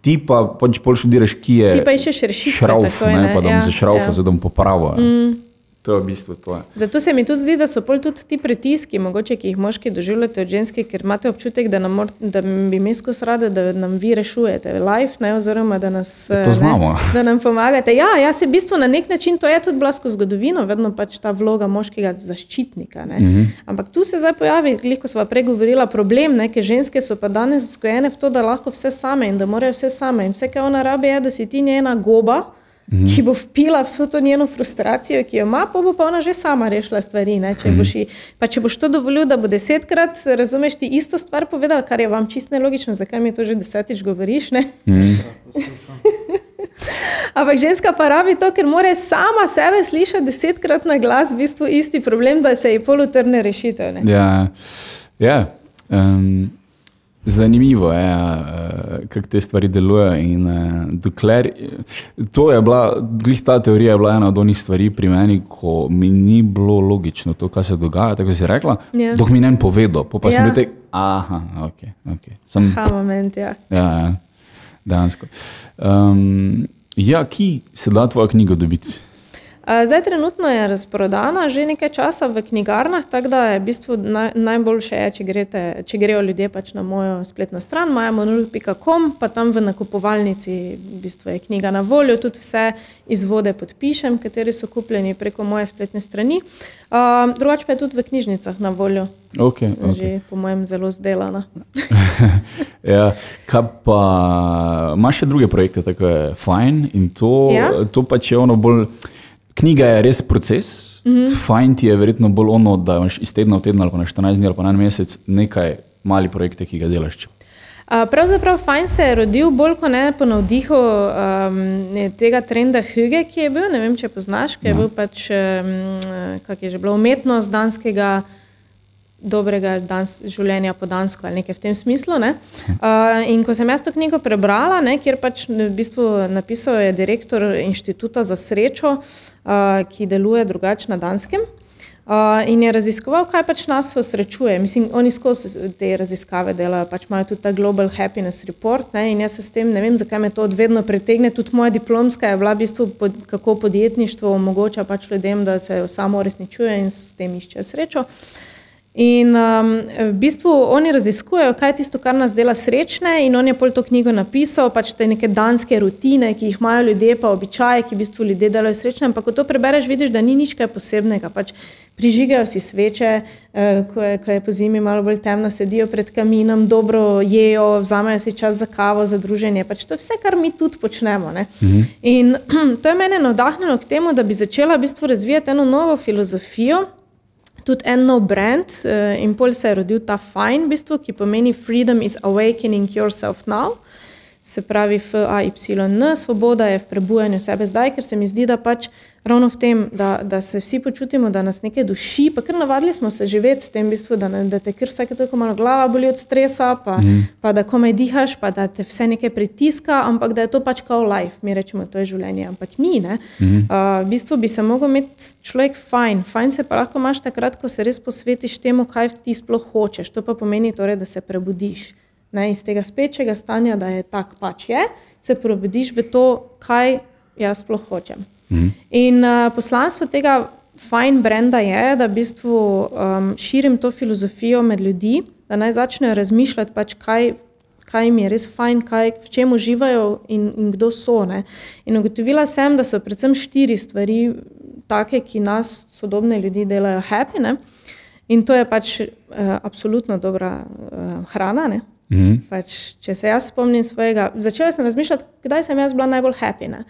Ti pa pač pol študiraš, ki je. Ti pa iščeš rešitev. Šrauf, ne, ne, pa da bom ja, za šrauf, ja. da bom popravil. Mm. To je v bistvu to. Zato se mi tudi zdi, da so tudi ti pritiski, mogoče, ki jih moški doživljate od ženske, ker imate občutek, da, nam, da bi mi skozi rade, da nam vi rešujete life, ne, oziroma da, nas, ja, ne, da nam pomagate. Ja, ja, se v bistvu na nek način to je tudi blasko zgodovino, vedno pač ta vloga moškega zaščitnika. Mm -hmm. Ampak tu se zdaj pojavi, ko smo prej govorili, problem, ker ženske so pa danes vzgojene v to, da lahko vse same in da morajo vse same. In vse, kar ona rabi, je, da si ti njena goba. -hmm. ki bo vpila vso to njeno frustracijo, ki jo ima, pa bo pa ona že sama rešila stvari. Če, mm -hmm. boš, pa če boš to dovolil, da bo desetkrat, razumeš ti isto stvar povedal, kar je vam čisto nelogično, zakaj mi to že desetič govoriš. -hmm. Ampak ženska pa rabi to, ker mora sama sebe slišati desetkrat na glas, v bistvu isti problem, da se ji polutrne rešitev. Ja, ja. Um, zanimivo je, uh, kako te stvari delujejo. In, uh, dokler, to je bila, glih ta teorija je bila ena od onih stvari pri meni, ko mi ni bilo logično to, kaj se dogaja. Tako si rekla, Ja. dok mi ne povedo. Pa, pa ja. sem Ja. bil tek, aha, ok. okay. Sem, Ha, moment, ja. ja, ja, dejansko. Um, ja, ki se da tvojo knjigo dobiti? A, Zdaj, trenutno je razprodana že nekaj časa v knjigarnah, tako da je v bistvu naj, najboljše, je, če, grete, če grejo ljudje pač na mojo spletno stran, majamonul.com, pa tam v nakupovalnici v bistvu je knjiga na voljo, tudi vse izvode podpišem, kateri so kupljeni preko moje spletne strani. Uh, drugače pa je tudi v knjižnicah na voljo, Okay, okay. okay. že po mojem zelo zdelana. Ja, kaj pa imaš še druge projekte, tako je fajn in to, Ja. to pač je ono bolj. Knjiga je res proces, mm. -hmm. fajn ti je verjetno bolj ono, da imaš iz tedna v teden ali pa na 14 dni ali pa na en mesec nekaj malih projektov, ki ga delaš. A, Pravzaprav fajn se je rodil bolj kot ne po navdihu um, tega trenda Huge, ki je bil, ne vem, če poznaš, ki je bil pač, um, kak je že bilo, umetnost danskega dobrega dans, življenja po dansko ali nekaj v tem smislu. Ne? Uh, in ko sem jaz to knjigo prebrala, ne, kjer pač v bistvu napisal je direktor inštituta za srečo, uh, ki deluje drugače na danskem. Uh, in je raziskoval, kaj pač nas osrečuje. Mislim, oni skozi te raziskave delajo, pač imajo tudi ta Global Happiness Report. Ne, in jaz se s tem, ne vem, zakaj me to vedno pritegne. Tudi moja diplomska je bila v bistvu, pod, kako podjetništvo omogoča pač ljudem, da se samo uresničuje in s tem iščejo srečo. In um, v bistvu oni raziskujejo, kaj je tisto, kar nas dela srečne, in on je pol to knjigo napisal, pač te neke danske rutine, ki jih imajo ljudje, pa običaje, ki v bistvu ljudje delajo srečne. Ampak, ko to prebereš, vidiš, da ni nič kaj posebnega. Pač prižigajo si sveče, eh, ko, je, ko je po zimi malo bolj temno, sedijo pred kaminom, dobro jejo, vzamejo si čas za kavo, za druženje. Pač to je vse, kar mi tudi počnemo. Mhm. In to je mene navdahnilo k temu, da bi začela v bistvu razvijati eno novo filozofijo tudi en nov brand uh, in pol se je rodil ta Fine, v bistvu, ki pomeni Freedom is awakening yourself now. Se pravi, FAYN, svoboda je v prebujanju sebe zdaj, ker se mi zdi, da pač ravno v tem, da, da se vsi počutimo, da nas nekaj duši, pa ker navadili smo se živeti s tem, bistvu, da, ne, da te kar vsake toliko malo glava boli od stresa, pa, mm. pa da komaj dihaš, pa da te vse nekaj pritiska, ampak da je to pač kao life, mi rečemo, to je življenje, ampak ni. Mm -hmm. uh, v bistvu bi se mogel imeti človek fajn, fajn se pa lahko imaš takrat, ko se res posvetiš temu, kaj ti sploh hočeš. To pa pomeni torej, da se prebudiš ne, iz tega spečega stanja, da je tak pač je, se prebudiš v to, kaj jaz sploh hočem. Mm. In uh, poslanstvo tega fajn brenda je, da v bistvu um, širim to filozofijo med ljudi, da naj začnejo razmišljati, pač kaj, kaj jim je res fajn, kaj, v čem uživajo in, in kdo so. Ne. In ugotovila sem, da so predvsem štiri stvari, take, ki nas, sodobne ljudi, delajo happy. Ne. In to je pač uh, absolutno dobra uh, hrana. Ne. Mm -hmm. pač, če se jaz spomnim svojega, začela sem razmišljati, kdaj sem jaz bila najbolj happy ne,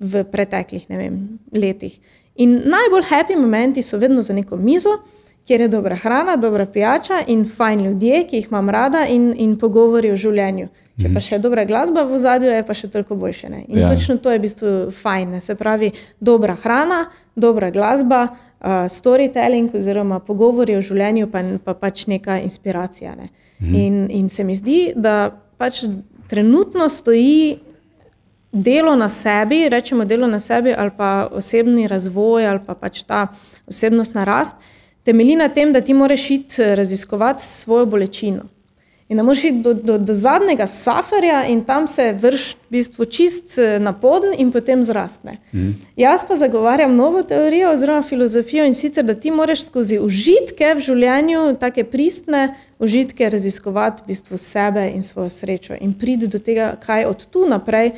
v preteklih vem, letih. In najbolj happy momenti so vedno za neko mizo, kjer je dobra hrana, dobra pijača in fajn ljudje, ki jih imam rada in, in pogovori o življenju. Če pa še je dobra glasba v zadju, je pa še toliko boljše. Ne? In ja. točno to je v bistvu fajn. Ne? Se pravi, dobra hrana, dobra glasba, uh, storytelling oziroma pogovori o življenju, pa, pa pač neka inspiracija. Ne? Mhm. In, in se mi zdi, da pač trenutno stoji delo na sebi, rečemo delo na sebi, ali pa osebni razvoj, ali pa pač ta osebnostna rast, temelji na tem, da ti moraš iti raziskovati svojo bolečino. In da moraš iti do, do, do zadnjega safarja in tam se vrš v bistvu čist na podn in potem zrastne. Mm. Jaz pa zagovarjam novo teorijo oziroma filozofijo in sicer, da ti moraš skozi užitke v življenju, take pristne užitke, raziskovati v bistvu sebe in svojo srečo in priti do tega, kaj od tu naprej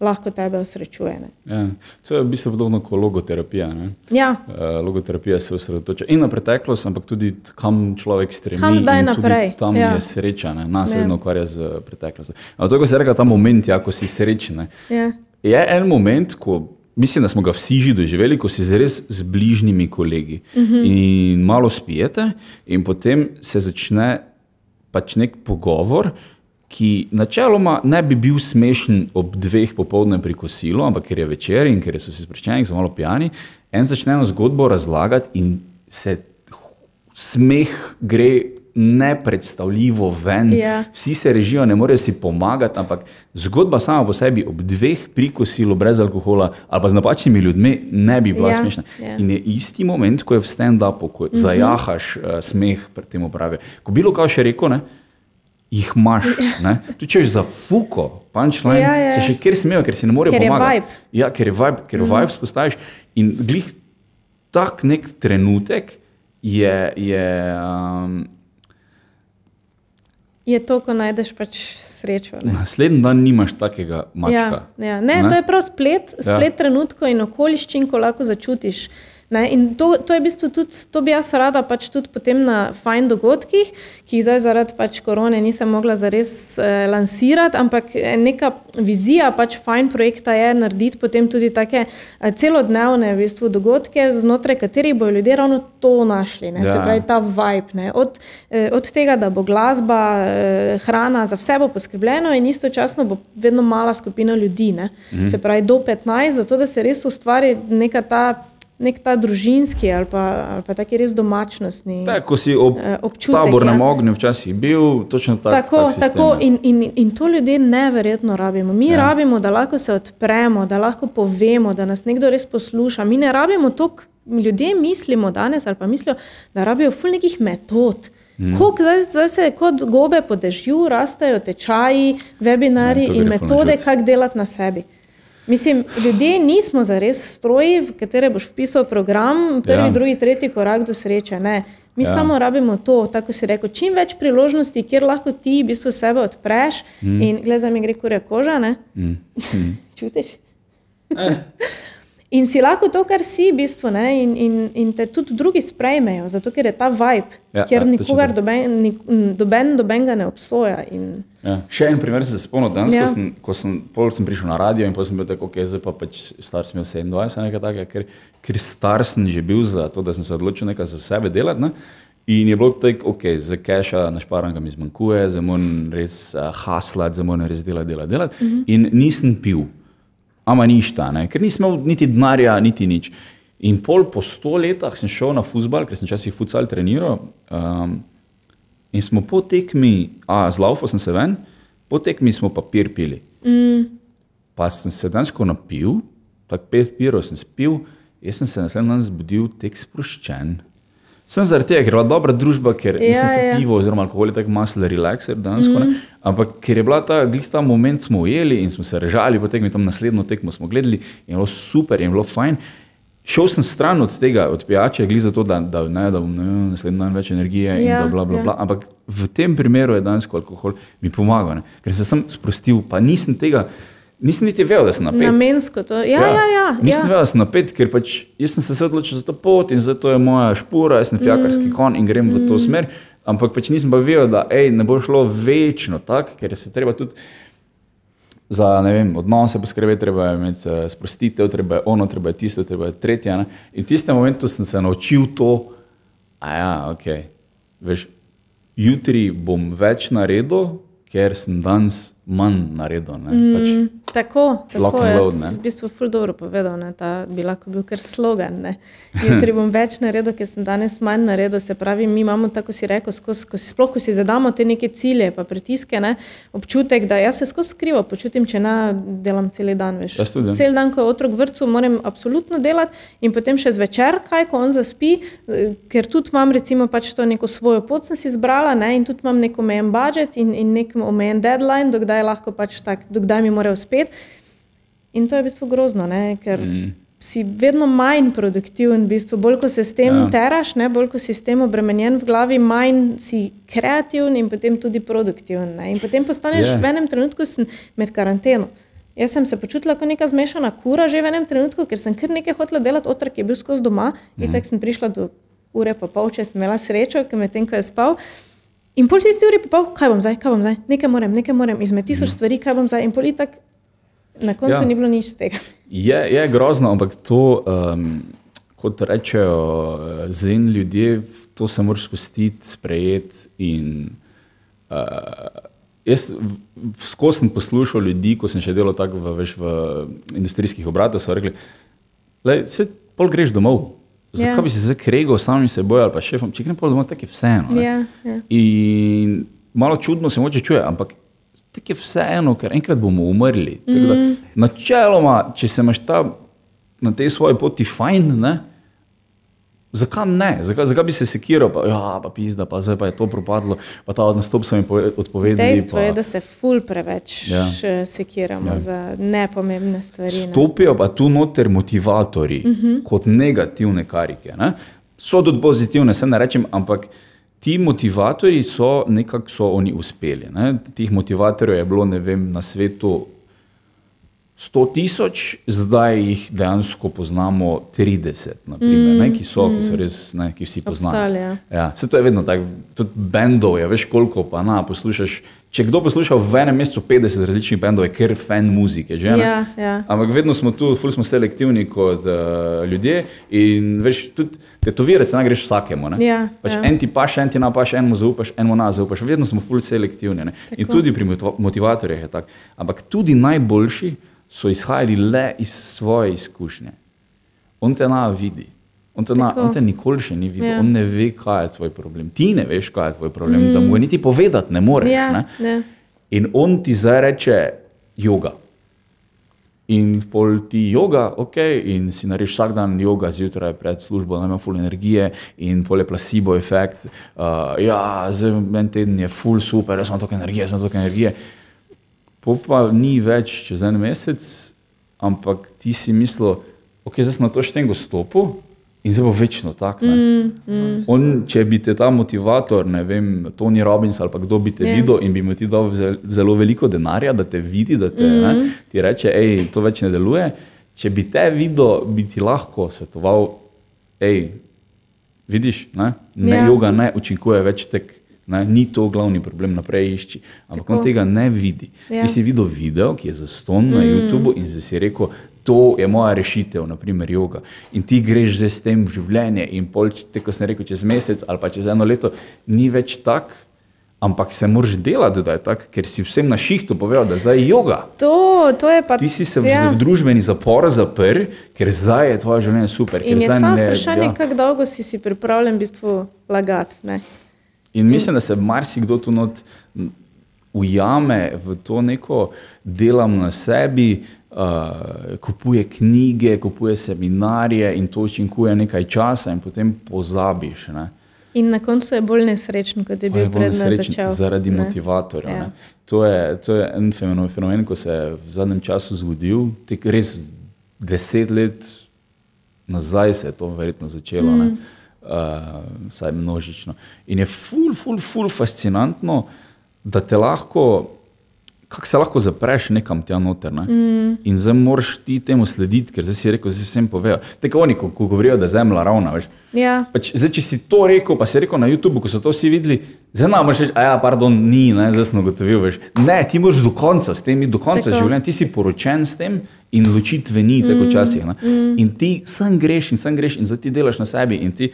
lahko tebe osrečuje. Ja, to je v bistvu podobno kot logoterapija. Ja. Uh, logoterapija se osredotoča in na preteklost, ampak tudi kam človek stremi. Kam zdaj naprej. Tam ja. je sreča, ne? nas ja. vedno ukvarja z preteklostjo. Ampak to, ko se reka ta moment, ja, ko si srečen. Ja. Je en moment, ko. Mislim, da smo ga vsi že doživeli, ko si res z bližnjimi kolegi uh -huh. in malo spijete, in potem se začne pač nek pogovor, ki načeloma ne bi bil smešen ob dveh popoldne pri kosilu, ampak ker je večer in ker so si sproščeni, so malo pijani, en začne eno zgodbo razlagati in se smeh gre nepredstavljivo ven. Ja. Vsi se režijo, ne morejo si pomagati, ampak zgodba sama po sebi ob dveh prikosilih brez alkohola ali pa z napačnimi ljudmi ne bi bila Ja, smešna. ja. In je isti moment, ko je v stand-upu, ko zajahaš uh, smeh pred tem upravi. Ko bilo kaj še rekel, ne, jih imaš. Tu češ za fuko, punchline, Ja, ja. se še kjer smejo, ker si ne morejo pomagati. Ja, ker je vibe, ker mm. vibe spostaviš in glih tak nek trenutek je. je um, Je to, ko najdeš pač srečo. Ne? naslednji dan nimaš takega mačka. Ja, ja. Ne, Ne? to je prav splet, Ja. splet ja. trenutkov in okoliščin, ko lahko začutiš. Ne, in to, to je v bistvu tudi, to bi jaz rada pač tudi potem na fajn dogodkih, ki jih zdaj zaradi pač korone nisem mogla zares eh, lansirati, ampak eh, neka vizija pač fajn projekta je narediti potem tudi take eh, celodnevne v bistvu dogodke, znotraj katerih bodo ljudje ravno to našli. Ne, Ja. Se pravi, ta vibe. Ne, od, eh, od tega, da bo glasba, eh, hrana, za vse bo poskrbljeno in istočasno bo vedno mala skupina ljudi. Ne, Mhm. Se pravi, do 15, zato da se res ustvari neka ta. Nek ta družinski ali pa, ali pa taki res domačnostni Tak, ko si ob eh, občutek. tabornem ja. ognju včasih bil, točno tak, Tako, tak sistem, tako in, in, in to ljudje neverjetno rabimo. Mi ja. rabimo, da lahko se odpremo, da lahko povemo, da nas nekdo res posluša. Mi ne rabimo to, ljudje mislimo danes ali pa mislijo, da rabijo ful nekih metod. Mm. Zdaj, zdaj se kot gobe po dežju rastejo tečaji, webinari Ja, in metode, kako delati na sebi. Mislim, ljudje nismo zares stroji, v katere boš vpisal program, prvi, Ja. drugi, tretji korak do sreče. Ne. Mi Ja. samo rabimo to, tako si rekel, čim več priložnosti, kjer lahko ti v bistvu sebe odpreš mm. in gledaj, za mi gre kurja koža, ne? Mm. Čutiš? Eh, In si lahko to, kar si, v bistvu, ne? in, in, in te tudi drugi sprejmejo, zato ker je ta vibe, Ja, kjer ja, nikogar doben, nik, doben dobenga ne obsoja. In, Ja. Še en primer se spomnim, danes, ja. Ko, sem, ko sem, pol sem prišel na radio in potem sem bil tako, okay, zdaj pa pač star sem imel 27, nekaj takega, ker, ker star sem že bil za to, da sem se odločil nekaj za sebe delati. Ne? In je bilo tako, ok, za keša na šparanga mi zmanjkuje, zdaj moram res uh, haslati, zdaj moram res delati, delati, delati. -huh. In nisem pil, ama ništa, ne? ker nisem imel niti denarja, niti nič. In pol po sto letah sem šel na futbal, ker sem včasih futsal treniral. Um, In smo po tekmi, a z laufa sem se ven, po tekmi smo papir pili. Mm. Pa sem se dejansko napil, tako pet pirov sem spil, jaz sem se naslednji dan zbudil tek sproščen. Sem zaradi tega, ker je bila dobra družba, ker ja, nisem se ja. pivo oziroma alkohol je tako maslo relaxer dejansko, mm. ampak ker je bila ta, ta moment smo ujeli in smo se režali, potem tam naslednjo tekmo smo gledali in je bilo super in je bilo fajn. Šel sem stran od tega, od pijače, glih zato, da, da, ne, da bom ne, naslednji dan več energije in Ja, da bla, bla, ja. bla. Ampak v tem primeru je dejansko alkohol mi pomagal, ne? ker sem se sam sprostil, pa nisem tega, nisem niti vedel, da sem napet. namensko to. Ja, ja, ja. Nisem ja. vedel, da sem napet, ker pač jaz sem se odločil za to pot in zato je moja špura, jaz sem fjakarski mm. kon in grem v to smer. Ampak pač nisem pa vedel, da ej, ne bo šlo večno tako, ker se treba tudi za vem, odnose poskrbeti, treba je imeti uh, sprostitev, treba je ono, treba je tisto, treba je tretje. Ne? In v tistem momentu sem se naučil to, a ja, ok, veš, jutri bom več naredil, ker sem danes manj naredil. Ne? Pač, Tako, tako je. load, v bistvu ful dobro povedal. Ne? Ta bi lahko bil kar slogan. Ne? Jutri bom več naredil, ker sem danes manj naredil. Se pravi, mi imamo, tako si rekel, skozi, ko si, sploh ko si zadamo te neke cilje, pa pritiske, ne? občutek, da jaz se skozi skrivo počutim, če ne delam cel dan. Tudi. Cel dan, ko je otrok v vrtu, moram absolutno delati in potem še zvečer, kaj, ko on zaspi, ker tudi imam recimo pač to neko svojo pot sem si izbrala ne? in tudi imam nek omejen budžet in, in nek omejen deadline, dokdaj lahko pač tak, dokdaj mi mora uspeti. In to je v bistvu grozno, ne? ker mm. si vedno manj produktiven. V bistvu. Bolj ko se s tem Ja. ja. teraš, ne? bolj ko si s tem obremenjen v glavi, manj si kreativen in potem tudi produktiven. Ne? In potem postaneš yeah. v enem trenutku med karanteno. Jaz sem se počutila kot neka zmešana kura že v enem trenutku, ker sem kar nekaj hotela delati, otrok je bil skozi doma mm. in tako sem prišla do ure pa pol, če sem imela srečo, ker medtem ko je spal. In pol tisti uri pa pol, kaj bom zdaj, kaj bom zdaj, nekaj moram, nekaj moram, izmed tisoč stvari, kaj bom zdaj. In pol itak na koncu Ja. ni bilo nič z tega. Je, je grozno, ampak to, um, kot rečejo eh, zen ljudje, to se moraš spustiti, sprejeti. In, uh, jaz skozi sem poslušal ljudi, ko sem še delal tako v, veš, v industrijskih obratih, so rekli, da se pol greš domov. zakaj ja. bi se zdaj kregal samim seboj ali pa šefom, če grem pa domov, tako je vseeno. Ja, ja. In malo čudno se moče čuje, ampak tako je vseeno, ker enkrat bomo umrli. Mm. Da, načeloma, če se imaš ta, na tej svoji poti fajn, ne, zakaj ne? Zakaj, zakaj bi se sekiral, pa, ja, pa pizda, pa zdaj pa je to propadlo, pa ta nastop so mi odpovedali. Dejstvo pa, je, da se ful preveč ja. sekiramo ja. za nepomembne stvari. Stopijo pa tu noter motivatori mhm. -huh. kot negativne karike. Ne? So tudi pozitivne, se ne rečem, ampak ti motivatori so nekako so oni uspeli. Ne? Tih motivatorjev je bilo vem, na svetu 100 tisoč, zdaj jih dejansko poznamo 30, naprimer, mm, ne, ki, so, mm. ki so res, ne, ki vsi poznajo. Ja. Ja, se to je vedno tako, tudi bendov je, veš koliko pa na poslušaš. Če kdo posluša v enem mesecu 50 različnih bendov, je ker fan muzike. Že, ja, ja. Ampak vedno smo tu, ful smo selektivni kot uh, ljudje in veš, tudi tetovirati se ne greš vsakemu. Ja, pač ja. En ti paš, en ti napaš, enemu zaupaš, enemu na zaupaš. Vedno smo ful selektivni. In tudi pri motivatorjih je tako. Ampak tudi najboljši so izhajali le iz svoje izkušnje. On te na vidi, on te, na, on te nikoli še ni videl, ja. on ne ve, kaj je tvoj problem. Ti ne veš, kaj je tvoj problem, mm. da mu niti povedati ne moreš. Ja, ne? Ne. In on ti zdaj reče yoga. In pol ti yoga, ok, in si narediš vsak dan yoga zjutraj pred službo, da imaš full energije in pol je placebo efekt. Uh, ja, zdaj en teden je full super, jaz imam toliko energije, jaz imam toliko energije. Po pa ni več čez en mesec, ampak ti si mislil, ok, zdaj sem na to štengo stopil in zdaj bo večno tako. Mm, mm. Če bi te ta motivator, ne vem, Tony Robbins ali pa kdo bi te yeah. Ja. videl in bi mu ti dal zelo veliko denarja, da te vidi, da te, mm. ne, ti reče, hej, to več ne deluje. Če bi te videl, bi ti lahko svetoval, hej, vidiš, ne, ne yeah. Ja. joga ne učinkuje več tek. Ne, ni to glavni problem, naprej išči. Ampak Tako. on tega ne vidi. Ja. Ti si videl video, ki je zaston na mm. YouTubu in si rekel, to je moja rešitev, naprimer yoga. In ti greš zdaj s tem v življenje in pol, te, ko sem rekel, čez mesec ali pa čez eno leto, ni več tak. Ampak se moraš delati, da je tako, ker si vsem na šihtu povedal, da je zdaj yoga. To, to je pa ti. Si se ja. v, v družbeni zapor zaprl, ker zdaj je tvoje življenje super. In je samo vprašanje, ja. kako dolgo si, si pripravljen v bistvu lagati. In mislim, da se marsikdo tu not ujame v to neko delam na sebi, uh, kupuje knjige, kupuje seminarije in to učinkuje nekaj časa, in potem pozabiš. Ne? In na koncu je bolj nesrečen, kot je bil pred začetkom. Zaradi ne? motivatorja. Ja. To, je, to je en fenomen, fenomen, ko se je v zadnjem času zgodil, tek res deset let nazaj se je to verjetno začelo. Mm uh, vsaj množično. In je ful, ful, ful fascinantno, da te lahko, kako se lahko zapreš nekam tja noter. Ne? Mm. In zdaj moraš ti temu slediti, ker zdaj si rekel, zdaj vsem povejo. Tako oni, ko, ko govorijo, da je zemlja ravna. Ja. Pač, zdaj, če si to rekel, pa si rekel na YouTubu, ko so to vsi videli, zdaj nam reči, a ja, pardon, ni, ne, zdaj sem ugotovil. Veš. Ne, ti moraš do konca s tem, do konca življenja, ti si poročen s tem. In ločitve ni tako mm, včasih. Mm. In ti sam greš, in sam greš, in zdaj ti delaš na sebi, in ti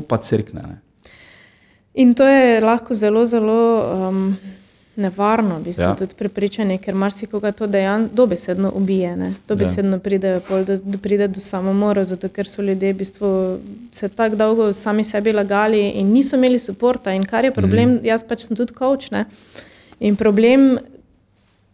pa crkne. In to je lahko zelo, zelo um, nevarno, v bistvu, ja. tudi prepričanje, ker marsikoga to dejansko dobesedno ubije. Ne? Dobesedno ja. pride, do, do, pride do samomora, zato ker so ljudje v bistvu se tako dolgo sami sebi lagali in niso imeli podpora. In kar je problem, mm. jaz pač sem tudi coach. Ne? In problem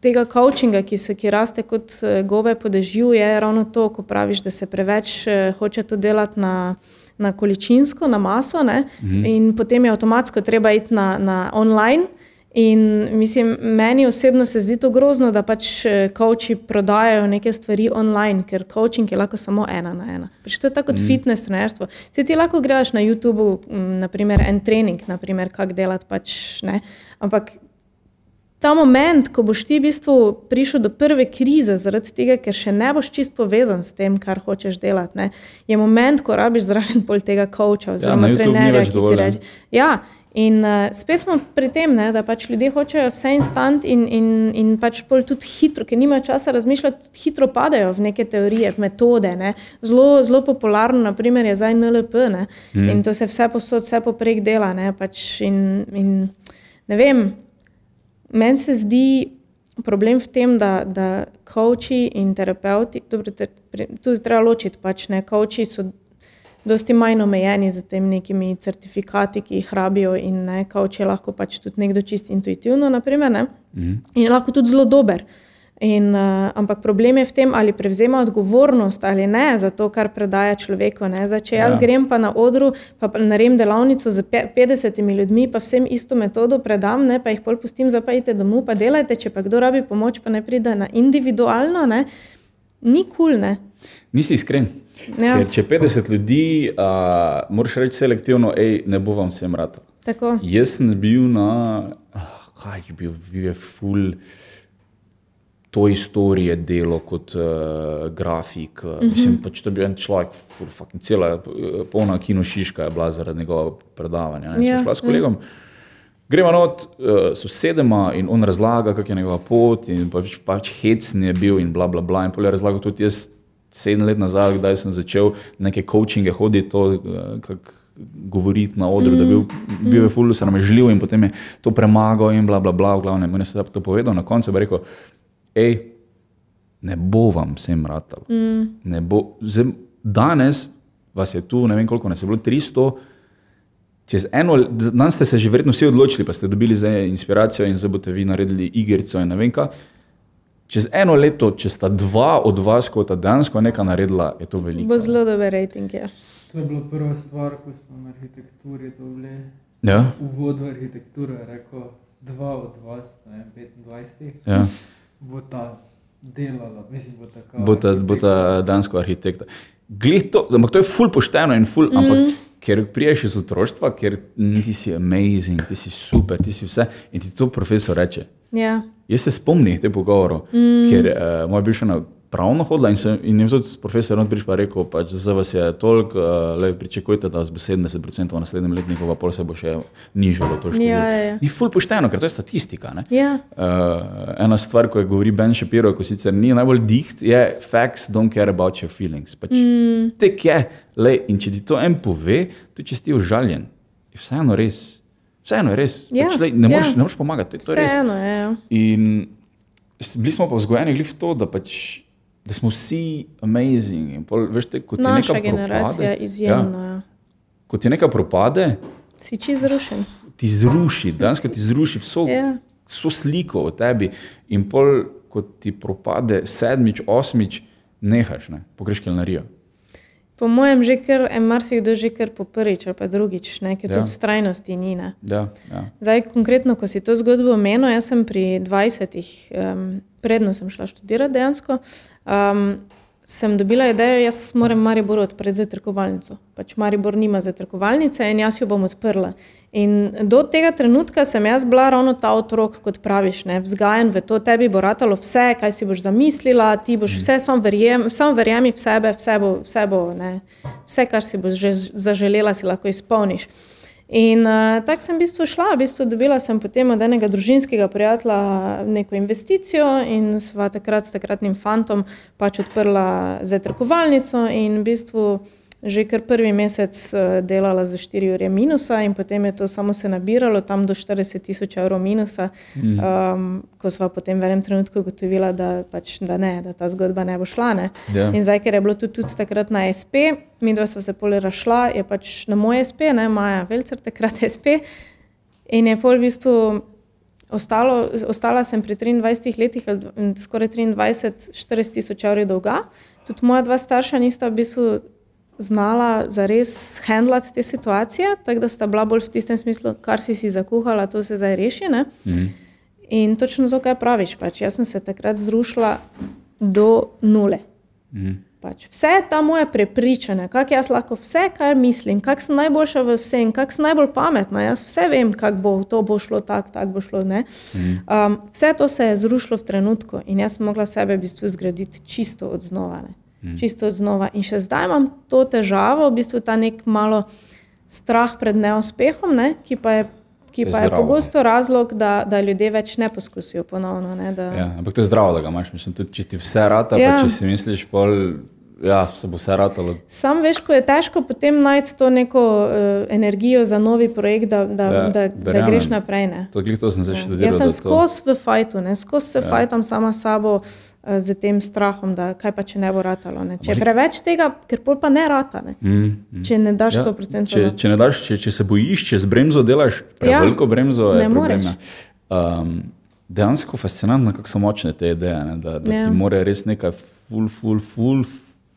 tega coachinga, ki se ki raste kot eh, gove po dežju, je ravno to, ko praviš, da se preveč uh, hoče to delati na na količinsko, na maso, mhm. in potem je avtomatsko treba iti na, na online. In mislim, meni osebno se zdi to grozno, da pač eh, prodajajo neke stvari online, ker coaching je lahko samo ena na ena. Pač to je tako kot mm. fitness trenerstvo. Se ti lahko greš na YouTube, naprimer en trening, naprimer kako delati, pač, ampak ta moment, ko boš ti v bistvu prišel do prve krize, zaradi tega, ker še ne boš čist povezan s tem, kar hočeš delati, ne, je moment, ko rabiš zraven pol tega coacha ja, oziroma ja, trenerja, ki ti reče. Ja, in uh, spet smo pri tem, ne, da pač ljudje hočejo vse instant in, in, in pač pol tudi hitro, ker nimajo časa razmišljati, hitro padajo v neke teorije, metode. Ne. Zelo, zelo popularno, naprimer, je zdaj NLP ne, hmm. in to se vse posod, vse poprek dela. Ne, pač in, in, ne vem, Meni se zdi problem v tem, da, da koči in terapeuti, dobro, te, tu je treba ločiti, pač ne, koči so dosti manj omejeni z tem nekimi certifikati, ki jih rabijo in ne, kao, če lahko pač tudi nekdo čist intuitivno, naprimer, ne, mm. in je lahko tudi zelo dober. In, uh, ampak problem je v tem, ali prevzema odgovornost ali ne za to, kar predaja človeku. Zdaj, če jaz ja. grem pa na odru, pa naredim delavnico z 50 ljudmi, pa vsem isto metodo predam, ne, pa jih pol pustim, zapajte domov, pa delajte, če pa kdo rabi pomoč, pa ne pride na individualno, ne, ni kul. Cool, Nisi iskren. Ja. Ker če 50 ljudi, uh, moraš reči selektivno, ej, ne bo vam vsem rad. Jaz sem bil na, uh, kaj je bil, bil je full to istorije delo kot uh, grafik. Uh, mm -hmm. Mislim, pač to je bil en človek, fucking cela, uh, polna kinošiška je bila zaradi njegovega predavanja. Ne, ja, šla s kolegom. Ja. Gremo not, uh, sosedema in on razlaga, kak je njegova pot in pač, pač hecni je bil in bla bla bla. In polje razlaga tudi jaz sedem let nazaj, kdaj sem začel neke coachinge hoditi, to, uh, kako govoriti na odru, mm. da bil, bil je fully, se nam je želil in potem je to premagal in bla bla bla, v glavnem, je se to povedal, na koncu pa rekel, hej, ne bo vam vsem ratalo. Mm. Danes vas je tu, ne vem koliko, nas je bilo 300. Čez eno, danes ste se že verjetno vsi odločili, pa ste dobili za inspiracijo in zdaj boste vi naredili igrico in ne vem kaj. Čez eno leto, če sta dva od vas, kot ta dansko nekaj naredila, je to veliko. Bo zelo dober rating. Ja. To je bila prva stvar, ko smo na arhitekturi to bili. Ja. Uvod v arhitekturo je rekel, dva od vas, ne, 25. Ja bo ta delala, mislim, bo ta bo ta, bo ta dansko arhitekta. To, ampak to je ful pošteno in ful, mm. ampak ker priješ iz otroštva, ker ti si amazing, ti si super, ti si vse in ti to profesor reče. Ja. Jaz se spomnim te pogovore, mm. ker uh, moj bivši pravno hodila in, sem, in jim tudi profesor Rond prišel in rekel, pač za vas je toliko, uh, le pričakujte, da bo 70% v naslednjem letniku, pa pol se bo še nižalo to število. Ja, ja, ja. Ni ful pošteno, ker to je statistika. Ja. Uh, ena stvar, ko je govori Ben Shapiro, ko sicer ni najbolj diht, je facts don't care about your feelings. Pač mm. Tek je, le, in če ti to en pove, to če si ti užaljen, je vseeno res. Vseeno je res. Ja, pač, lej, ne, moreš, ja. ne moreš pomagati. Vseeno je. Ja. In bili smo pa vzgojeni v to, da pač da smo vsi amazing. Pol, veš, te, Naša generacija je izjemna. Ja, ja. Ko ti nekaj propade, si čez zrušen. Ti zruši, danes ti zruši vso, ja. vso sliko o tebi. In pol, ko ti propade sedmič, osmič, nehaš, ne? pogreš kelnarijo. Po mojem, že kar marsikdo že kar po prvič ali pa drugič, ker ja. to strajnosti ni. Ja, ja. Zdaj, konkretno, ko si to zgodbo omenil, jaz sem pri 20-ih, um, predno sem šla študirati dejansko. Um, sem dobila idejo, jaz moram Maribor odpreti za trkovalnico. Pač Maribor nima za trkovalnice in jaz jo bom odprla. In do tega trenutka sem jaz bila ravno ta otrok, kot praviš, ne, vzgajen v to, tebi bo ratalo vse, kaj si boš zamislila, ti boš vse, sam, verjem, sam verjemi v sebe, vse, bo, vse, bo, ne, vse, kar si boš že zaželela, si lahko izpolniš. In uh, tako sem v bistvu šla, v bistvu dobila sem potem od enega družinskega prijatelja neko investicijo in sva takrat s takratnim fantom pač odprla zetrkovalnico in v bistvu že kar prvi mesec eh, delala za 4 ure minusa, in potem je to samo se nabiralo, tam do 40 tisoč evrov minusa, mm. um, ko smo potem v enem trenutku ugotovili, da, pač, da, da ta zgodba ne bo šla. Ne. Yeah. Ja. In zdaj, ker je bilo tudi, tudi takrat na SP, mi dva sva se pole rašla, je pač na moj SP, ne Maja Velcer, takrat SP. In je pol v bistvu. Ostalo, ostala sem pri 23 letih, skoraj 23, 40 tisoč evrov dolga. Tudi moja dva starša nista v bistvu znala zares handlati te situacije, tako da sta bila bolj v tistem smislu, kar si si zakuhala, to se zdaj reši. Mm -hmm. In točno to, kaj praviš. Pač. Jaz sem se takrat zrušila do nule. Mm -hmm. pač. Vse ta moje prepričanje, kako jaz lahko vse, kar mislim, kako sem najboljša v vsem, kako sem najbolj pametna, jaz vse vem, kako bo to bo šlo, tako tak bo šlo. Mm -hmm. um, vse to se je zrušilo v trenutku in jaz sem mogla sebe v bistvu zgraditi čisto od znova. Ne. Mm. Čisto od znova. In še zdaj imam to težavo, v bistvu ta nek malo strah pred neuspehom, ne, ki pa je. Ki pa je, je pogosto razlog, da, da ljudje več ne poskusijo ponovno. Ne, da... ja, ampak to je zdravo, da ga imaš. Mislim, tudi, če ti vse rata, ja. pa če si misliš, pol, ja, se bo vse ratalo. Sam veš, ko je težko potem najti to neko uh, energijo za novi projekt, da, da, ja, da, da greš naprej. To, to sem se še ja. Jaz sem skozi v fajtu, skozi se ja. fajtam sama s sabo. Z tem strahom, da kaj pa če ne bo ratalo. Ne. Če je preveč tega, ker pol pa ne rata. Ne. Mm, mm. Če ne daš ja, 100%. Če, če, ne daš, če, če se bojiš, če z bremzo delaš, ja, veliko bremzo je problem. Um, dejansko fascinantno, kako so močne te ideje, ne, da, da ja. ti mora res nekaj ful, ful, ful,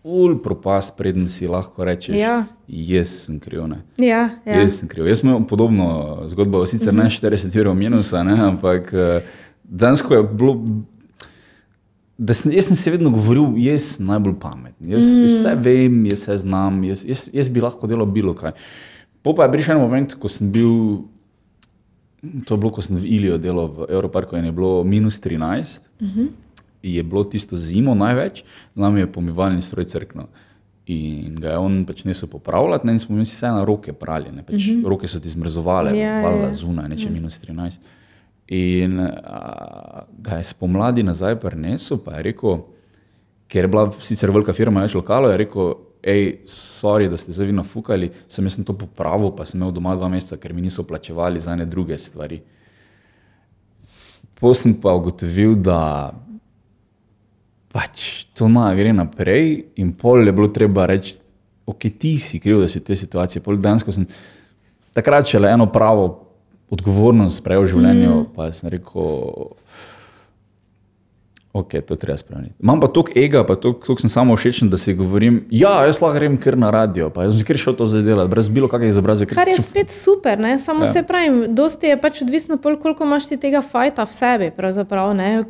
ful propast, preden si lahko rečeš, ja. jaz sem kriv. Ja, ja. Jaz sem kriv. Jaz imam podobno zgodbo, sicer mm -hmm. ne 40 ur minusa, ne, ampak uh, dejansko je bilo sem, jaz sem se vedno govoril, jaz sem najbolj pameten, jaz, mm. jaz vse vem, jaz vse znam, jaz, jaz, jaz bi lahko delal bilo kaj. Po pa je prišel moment, ko sem bil, to je bilo, ko sem v Ilijo delal v Evroparku in je bilo minus 13, mm -hmm. je bilo tisto zimo največ, nam je pomivalni stroj crknil. In ga je on pač nesel popravljati, ne, in smo mi vse na roke prali, pač, mm -hmm. roke so ti zmrzovale, ja, yeah. zunaj, neče yeah. minus 13. In a, ga je spomladi nazaj prenesel, pa je rekel, ker je bila sicer velika firma, več lokalov, je rekel, hej, sorry, da ste zdaj nafukali, sem jaz to popravil, pa sem imel doma dva meseca, ker mi niso plačevali za ene druge stvari. Potem sem pa ugotovil, da pač to na gre naprej, in pol je bilo treba reči, ok, ti si kriv, da si v tej situaciji. Pol dejansko sem takrat še le eno pravo odgovornost sprejel v življenju, mm. pa sem rekel, ok, to treba spremeniti. Imam pa toliko ega, pa toliko sem samo všečen, da si govorim, ja, jaz lahko grem kar na radio, pa jaz sem šel to zdaj delati, brez bilo kakšne izobrazbe. Kar je spet super, ne? samo ja. se pravim, dosti je pač odvisno, pol, koliko imaš ti tega fajta v sebi,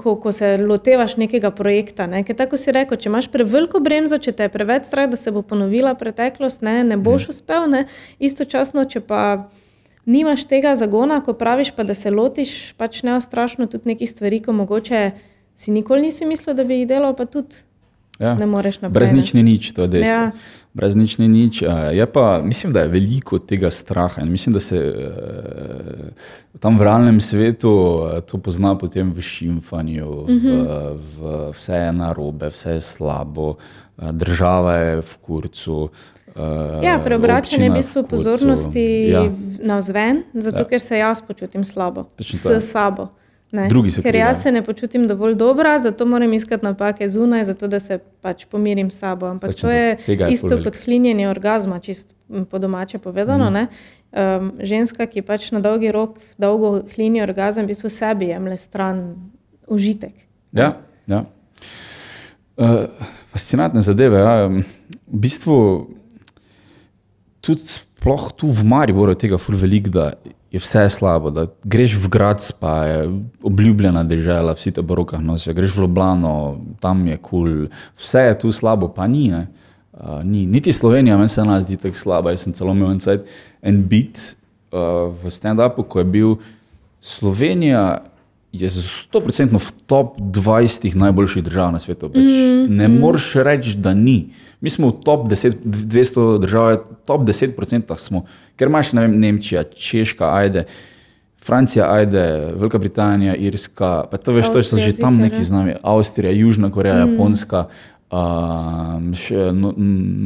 ko, ko se lotevaš nekega projekta. Ne? Ker tako si rekel, če imaš preveliko bremzo, če te je preveč strah, da se bo ponovila preteklost, ne, ne boš mm. uspel, ne? istočasno, če pa nimaš tega zagona, ko praviš, pa da se lotiš pač neostrašno tudi nekih stvari, ko mogoče si nikoli nisi mislil, da bi jih delal, pa tudi ja. ne moreš naprej. Brez nič ni nič, to je dejstvo. Ja. Brez nič ni nič. Je pa, mislim, da je veliko tega straha in mislim, da se uh, tam v realnem svetu uh, to pozna potem v šimfanju, uh -huh. v, v vse je narobe, vse je slabo, uh, država je v kurcu. Uh, ja, preobračanje je v bistvu pozornosti ja. na vzven, zato ja. ker se jaz počutim slabo, s sabo. Ker jaz se ne počutim dovolj dobro, zato moram iskati napake zunaj, zato da se pač pomirim s sabo. Ampak Točno to je isto kot hlinjenje orgazma, čist po domače povedano. Mm. Um, ženska, ki pač na dolgi rok dolgo hlini orgazem, v bistvu sebi jemlje stran užitek. Ja, ja. Uh, fascinantne zadeve. Ja. V bistvu tudi sploh tu v Mariboru tega ful velik, da je vse slabo, da greš v grad, pa je obljubljena država, vsi te borokah nosijo, greš v Ljubljano, tam je kul, cool. vse je tu slabo, pa ni. Uh, ni. Niti Slovenija, meni se nas zdi tako slaba. Jaz sem celo imel en bit uh, v stand-upu, ko je bil Slovenija je za 100% v top 20 najboljših držav na svetu. Mm -hmm. Ne moreš reči, da ni. Mi smo v top 10, 200 držav, top 10% smo, ker imaš ne vem, Nemčija, Češka, ajde. Francija, ajde, Velika Britanija, Irska, pa to veš, to so že tam neki z nami, Avstrija, Južna Koreja, mm. Japonska, um, še, no,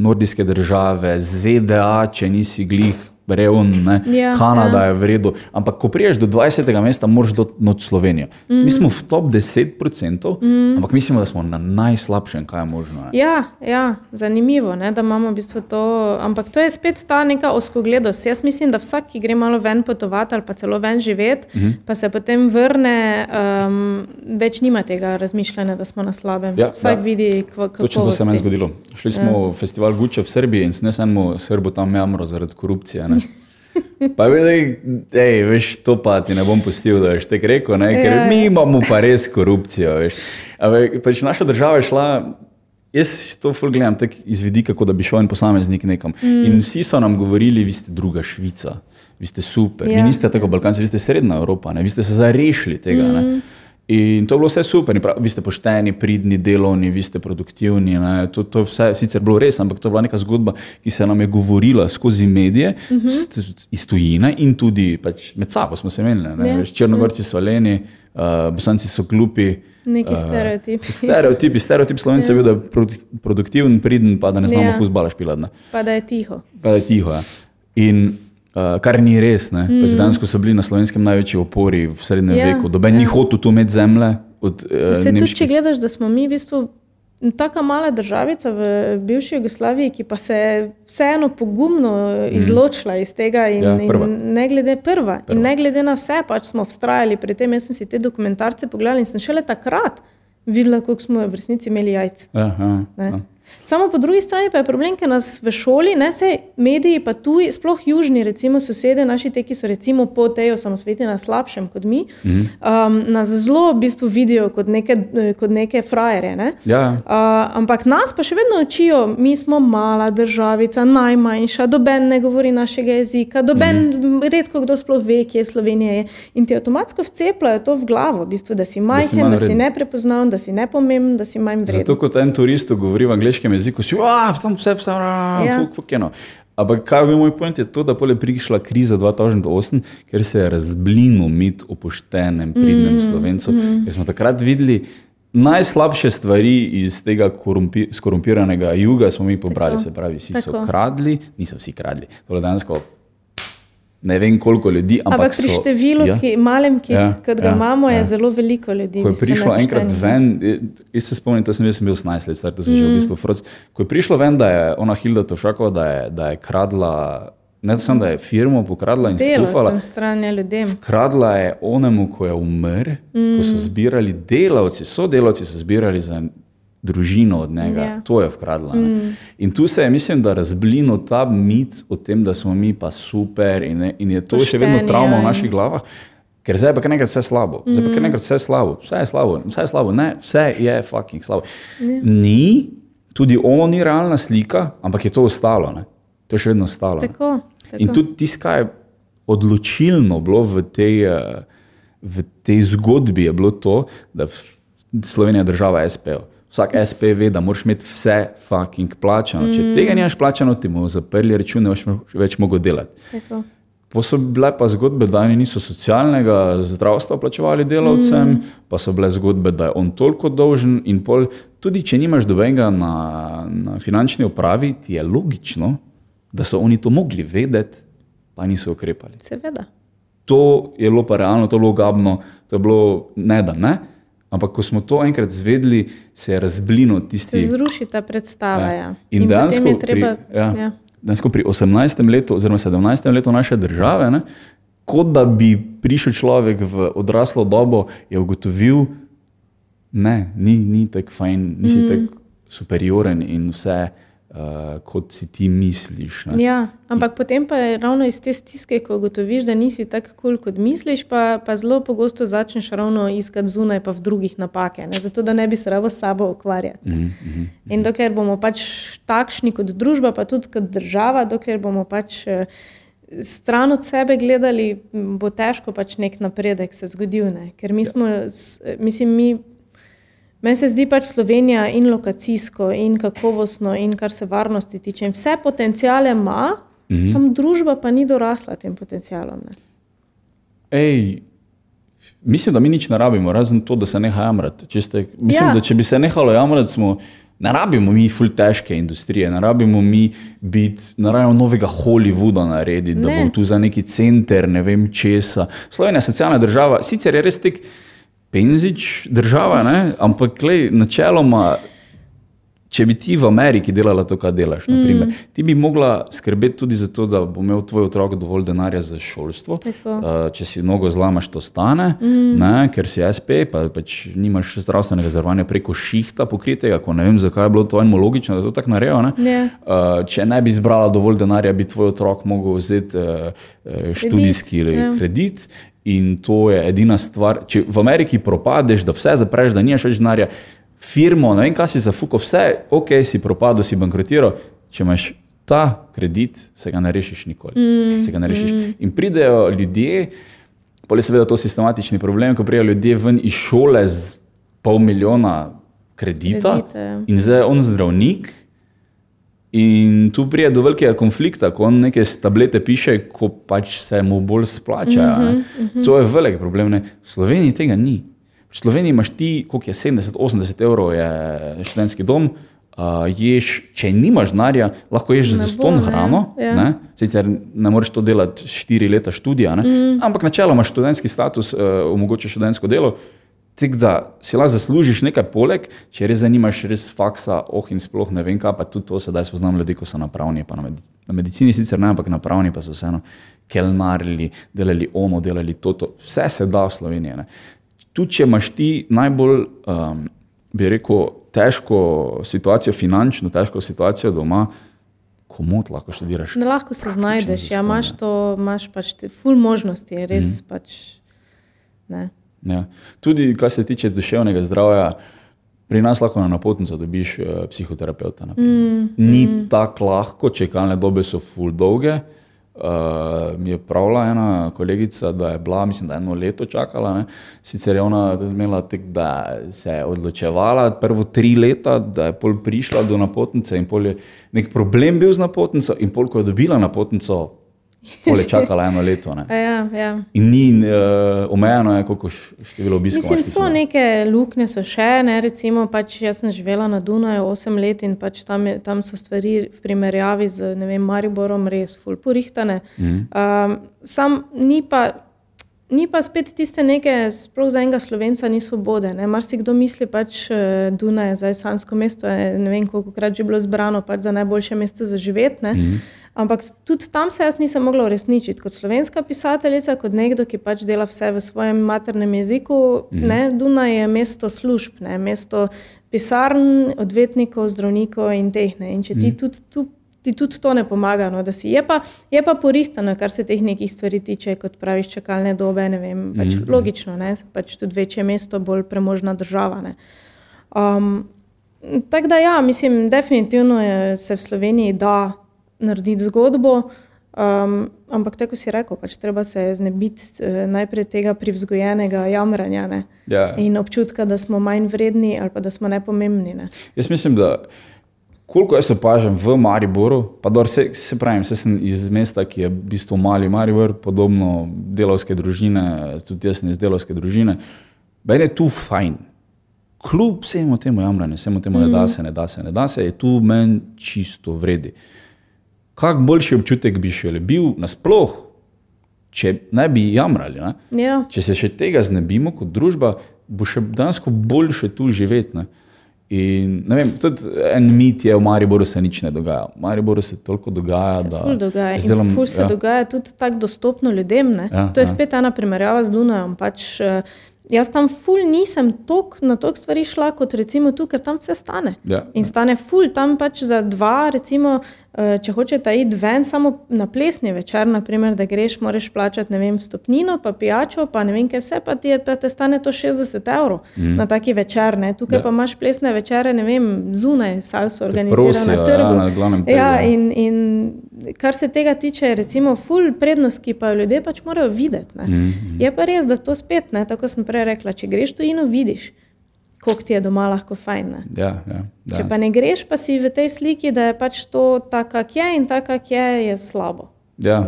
nordijske države, ZDA, če nisi glih Reun, ja, Kanada ja. je v redu. Ampak, ko priješ do 20. mesta, moraš do noč Slovenije. Mm. Mi smo v top 10%, mm. ampak mislimo, da smo na najslabšem, kaj je možno. Ne? Ja, ja, zanimivo, ne, da imamo v bistvu to. Ampak to je spet ta neka oskogledost. Jaz mislim, da vsak, ki gre malo ven potovati ali pa celo ven živeti, mm -hmm. pa se potem vrne, um, več nima tega razmišljanja, da smo na slabem. Ja, vsak ja. vidi, kako. Točno to se je meni zgodilo. Šli smo ja. v festival Guče v Srbiji in ne samo Srbo tam jamro zaradi korupcije. Ne? Pa vidi, ej, veš, to pa ti ne bom pustil, da veš, te reko, ne, ker ja. mi imamo pa res korupcijo, veš. Ampak pač naša država je šla, jaz to ful gledam tak iz vidika, kot da bi šel en posameznik nekam. Mm. In vsi so nam govorili, vi ste druga Švica, vi ste super, ja. vi niste tako Balkanci, vi ste srednja Evropa, ne, vi ste se zarešili tega, mm. ne. In to je bilo vse super, prav, vi ste pošteni, pridni, delovni, vi ste produktivni. To, to je vse sicer bilo res, ampak to je bila neka zgodba, ki se nam je govorila skozi medije, uh mhm. -huh. iz tujine in tudi pač med sabo smo se menili. Yeah. Ja. Črnogorci so leni, uh, bosanci so glupi. Neki uh, stereotipi. Stereotipi, stereotip slovencev je bil, da je produktiven, priden, pa da ne znamo yeah. Ja. fusbala špilati. Pa da je tiho. Pa da je tiho. Ja. In Uh, kar ni res. Mm. Pač Danes so bili na slovenskem največji opori v srednjem ja, veku. Doben ja. ni hotel tu imeti zemlje, od Se tudi, če gledaš, da smo mi v bistvu tako mala državica v bivši Jugoslaviji, ki pa se je vseeno pogumno izločila iz tega in, Ja, prva. in ne glede prva. Prva. In ne glede na vse, pač smo vztrajali pri tem. Jaz sem si te dokumentarce pogledala in sem šele takrat videla, koliko smo v resnici imeli jajc. Ja, ja, Ne. ja. Samo po drugi strani pa je problem, ker nas v šoli, ne se mediji, pa tuji, sploh južni, recimo sosede, naši te, ki so recimo po tej osamosveti na slabšem kot mi, Mhm. um, nas zelo v bistvu vidijo kot neke, kot neke frajere. Ne? Ja, Uh, ampak nas pa še vedno učijo, mi smo mala državica, najmanjša, doben ne govori našega jezika, doben, mm. redko kdo sploh ve, kje Slovenija je. In ti avtomatsko vcepljajo to v glavo, v bistvu, da si majhen, da si, da si vreden. neprepoznaven, da si nepomemben, da si manj vreden. Zato, kot en turist govori v angliškem jeziku, si tam vse, vse, Ja. ja. fuk, fuk, eno. Ampak kaj je moj point, je to, da pole prišla kriza 2008, ker se je razblinil mit o poštenem, pridnem mm, slovencu. Mm. Ker smo takrat videli najslabše stvari iz tega korumpi, skorumpiranega juga, smo mi pobrali. Tako. Se pravi, vsi Tako. so kradli, niso vsi kradli. Tole dejansko ne vem koliko ljudi, ampak, Ampak pri so, številu, ja. ki, malem, ki Ja, ja, ga ja, imamo, je ja. zelo veliko ljudi. Ko je prišlo enkrat ven, jaz se spomnim, da sem, sem bil 18 let star, da sem mm. že v bistvu froc. Ko je prišlo ven, da je ona Hilda Tošakova, da je, da je kradla, ne samo da je firmo pokradla in spufala, ljudem. kradla je onemu, ko je umrl, mm. ko so zbirali delavci, sodelavci so zbirali za družino od njega. Ja. To je vkradla. Mm. In tu se je, mislim, da razblinil ta mit o tem, da smo mi pa super in, ne, in je to še vedno Pošteni, travma ja, v naših glavah. Ker zdaj je pa kar nekaj vse slabo, zdaj pa kar nekaj vse slabo, vse je slabo, vse je slabo, ne, vse je fucking slabo. Ni, tudi ono ni realna slika, ampak je to ostalo, ne. to je še vedno ostalo. Tako, tako. In tudi tisto, kar je odločilno bilo v tej, eh, v tej zgodbi, je bilo to, da Slovenija je država SP-jev. Vsak SP ve, da moraš imeti vse fucking plačano. Če tega nimaš plačano, ti bomo zaprli račune, ne boš več mogel delati. tako. Pa so bile pa zgodbe, da oni niso socialnega zdravstva plačevali delavcem, mm. pa so bile zgodbe, da je on toliko dolžen. in Pol, tudi če nimaš dobenega na, na finančni upravi, ti je logično, da so oni to mogli vedeti, pa niso ukrepali. Seveda. To je bilo pa realno, to je bilo gabno, to je bilo ne da ne. Ampak ko smo to enkrat zvedli, se je razblinil Se tisti. zruši ta predstava. Ja. In, in dejansko, je treba. pri, ja, ja. ja. dejansko pri 18. letu, oziroma 17. letu naše države, ne, kot da bi prišel človek v odraslo dobo, je ugotovil, da ni, ni tako fajn, nisi mm. tako superioren in vse, uh, kot si ti misliš. Ne. Ja, ampak potem pa je ravno iz te stiske, ko ugotoviš, da nisi tako kul, cool, kot misliš, pa, pa zelo pogosto začneš ravno iskati zunaj, pa v drugih napake, ne? zato da ne bi se ravo s sabo ukvarjati. Mm -hmm. In dokler bomo pač takšni kot družba, pa tudi kot država, dokler bomo pač eh, stran od sebe gledali, bo težko pač nek napredek se zgodil. Ne? Ker mi smo, s- mislim, mi. Meni se zdi pač Slovenija in lokacijsko, in kakovostno, in kar se varnosti tiče, vse potencijale ima, mm -hmm. samo družba pa ni dorasla tem potencijalom. Ne. Ej, mislim, da mi nič ne rabimo, razen to, da se neha jamrati. Če ste- Mislim, Ja. da če bi se nehalo jamrati, smo. Ne rabimo mi ful težke industrije, ne rabimo mi biti, ne rabimo novega Hollywooda narediti, da Ne. bo tu za neki center, ne vem česa. Slovenija je socialna država, sicer je res tek penzič država, ne? ampak lej, načeloma Če bi ti v Ameriki delala to, kar delaš, naprimer, ti bi mogla skrbeti tudi za to, da bo imel tvoj otrok dovolj denarja za šolstvo. Tako. Uh, če si nogo zlamaš, to stane, mm. ne, ker si SP, pa pač nimaš zdravstvenega zavarovanja preko šihta pokritega, ko ne vem, zakaj je bilo to enmo logično, da to tako naredijo. ne. Ja. Uh, če ne bi zbrala dovolj denarja, bi tvoj otrok mogel vzeti uh, študijski ja. kredit. In to je edina stvar. Če v Ameriki propadeš, da vse zapreš, da nimaš več denarja, firmo, ne vem, kaj si zafuko, vse, ok, si propadel, si bankrotiral. Če imaš ta kredit, se ga ne rešiš nikoli. Mm, se ga ne rešiš. Mm. In pridejo ljudje, pa je seveda to sistematični problem, ko pridejo ljudje ven iz šole z pol milijona kredita Kredite, ja. in zdaj je on zdravnik. In tu pride do velikega konflikta, ko on neke tablete piše, ko pač se mu bolj splača. Mm -hmm, mm -hmm. To je velik problem. Ne. V Sloveniji tega ni. V Sloveniji imaš ti, koliko je 70-80 evrov, je študentski dom. Uh, ješ, če nimaš denarja, lahko ješ za bo, ston ne, hrano. ja. Ne? Sicer ne moreš to delati štiri leta študija, mm. ampak načeloma študentski status uh, omogoča študentsko delo. Tako da si lahko zaslužiš nekaj poleg, če res zanimaš, res faksa, oh in sploh ne vem, kaj pa tudi to sedaj spoznam ljudi, ko so na pravni. Na, medic na medicini sicer ne, ampak na pravni pa so vseeno kelnarili, delali ono, delali to, to. vse se da v Sloveniji. Tudi če imaš ti najbolj, um, bi rekel, težko situacijo, finančno težko situacijo doma, komod lahko študiraš. Ne, lahko se znajdeš, ja, imaš to, imaš pač te ful možnosti, res mm. pač. Ne. Ja. Tudi, kar se tiče duševnega zdravja, pri nas lahko na napotnico dobiš uh, psihoterapeuta. Mm. Ni mm. tako lahko, čekalne dobe so ful dolge. Uh, mi je pravila ena kolegica, da je bila, mislim, da je eno leto čakala. Ne. Sicer je ona imela tek, da se je odločevala prvo tri leta, da je pol prišla do napotnice in pol je nek problem bil z napotnico in pol, ko je dobila napotnico, pol je čakala eno leto. Ja, ja. In ni uh, omejeno, je, koliko število obiskov. Mislim, so neke luknje, so še ne. Recimo, pač jaz sem živela na Dunaju 8 let in pač tam, je, tam so stvari v primerjavi z vem, Mariborom res fulpurihtane. Mm. Um, sam ni pa. Ni pa spet tiste neke, sploh za enega slovenca, ni svobode. Mar si kdo misli, pač eh, Dunaj je zdaj sansko mesto, je, ne vem koliko krat že bilo zbrano pač za najboljše mesto za živeti. Mm -hmm. Ampak tudi tam se jaz nisem mogla uresničiti kot slovenska pisateljica, kot nekdo, ki pač dela vse v svojem maternem jeziku. Mm. Ne, Duna je mesto služb, ne, mesto pisarn, odvetnikov, zdravnikov in teh. Ne. In če ti, mm. tudi, tu, ti tudi to ne pomaga, no, da si je pa, je pa porihtano, kar se teh nekih stvari tiče, kot praviš, čakalne dobe. Vem, pač mm. Logično, ne, pač tudi večje mesto, bolj premožna država. Um, Tako da, ja, mislim, definitivno je, se v Sloveniji da narediti zgodbo. Um, ampak tako si rekel, pač treba se znebiti uh, najprej tega privzgojenega jamranja ja. in občutka, da smo manj vredni ali pa da smo nepomembni. Ne? Jaz mislim, da koliko jaz opažam v Mariboru, pa da se, se pravim, se sem iz mesta, ki je v bistvu mali Maribor, podobno delovske družine, tudi jaz sem iz delovske družine, meni je tu fajn. Kljub vsemu temu jamranju, vsemu temu mm. ne da se, ne da se, ne da se, je tu meni čisto vredi kak boljši občutek bi še bil nasploh, če ne bi jamrali. Ne? Ja. Če se še tega znebimo kot družba, bo še dansko boljše tu živeti. Ne? In, ne vem, tudi en mit je, v Mariboru se nič ne dogaja. V Mariboru se toliko dogaja. Se da dogaja. Delam, se ja. dogaja tudi tako dostopno ljudem. Ja, to je ja. spet ena primerjava z Dunajem. Pač, uh, Jaz tam ful nisem tok, na toliko stvari šla, kot recimo tu, ker tam vse stane. Ja, in ja. stane ful, tam pač za dva, recimo, eh, če hočeš iti ven, samo na plesni večer, naprimer, da greš, moraš plačati ne vem, stopnino, pa pijačo, pa ne vem, kaj vse, pa ti je, pa te stane to 60 evrov mm. na taki večer. Ne. Tukaj ja. pa imaš plesne večere, ne vem, zunaj, salso organizirane na trgu. Ja, na trgu. Ja, in, in kar se tega tiče, recimo, ful prednost, ki pa jo ljudje pač morajo videti. Mm. Je pa res, da to spet, ne, tako sem prej rekla, če greš tu in vidiš, koliko ti je doma lahko fajn. Ja, ja, če pa ne greš, pa si v tej sliki, da je pač to tako, kak je in tako, kak je, je slabo. Ja.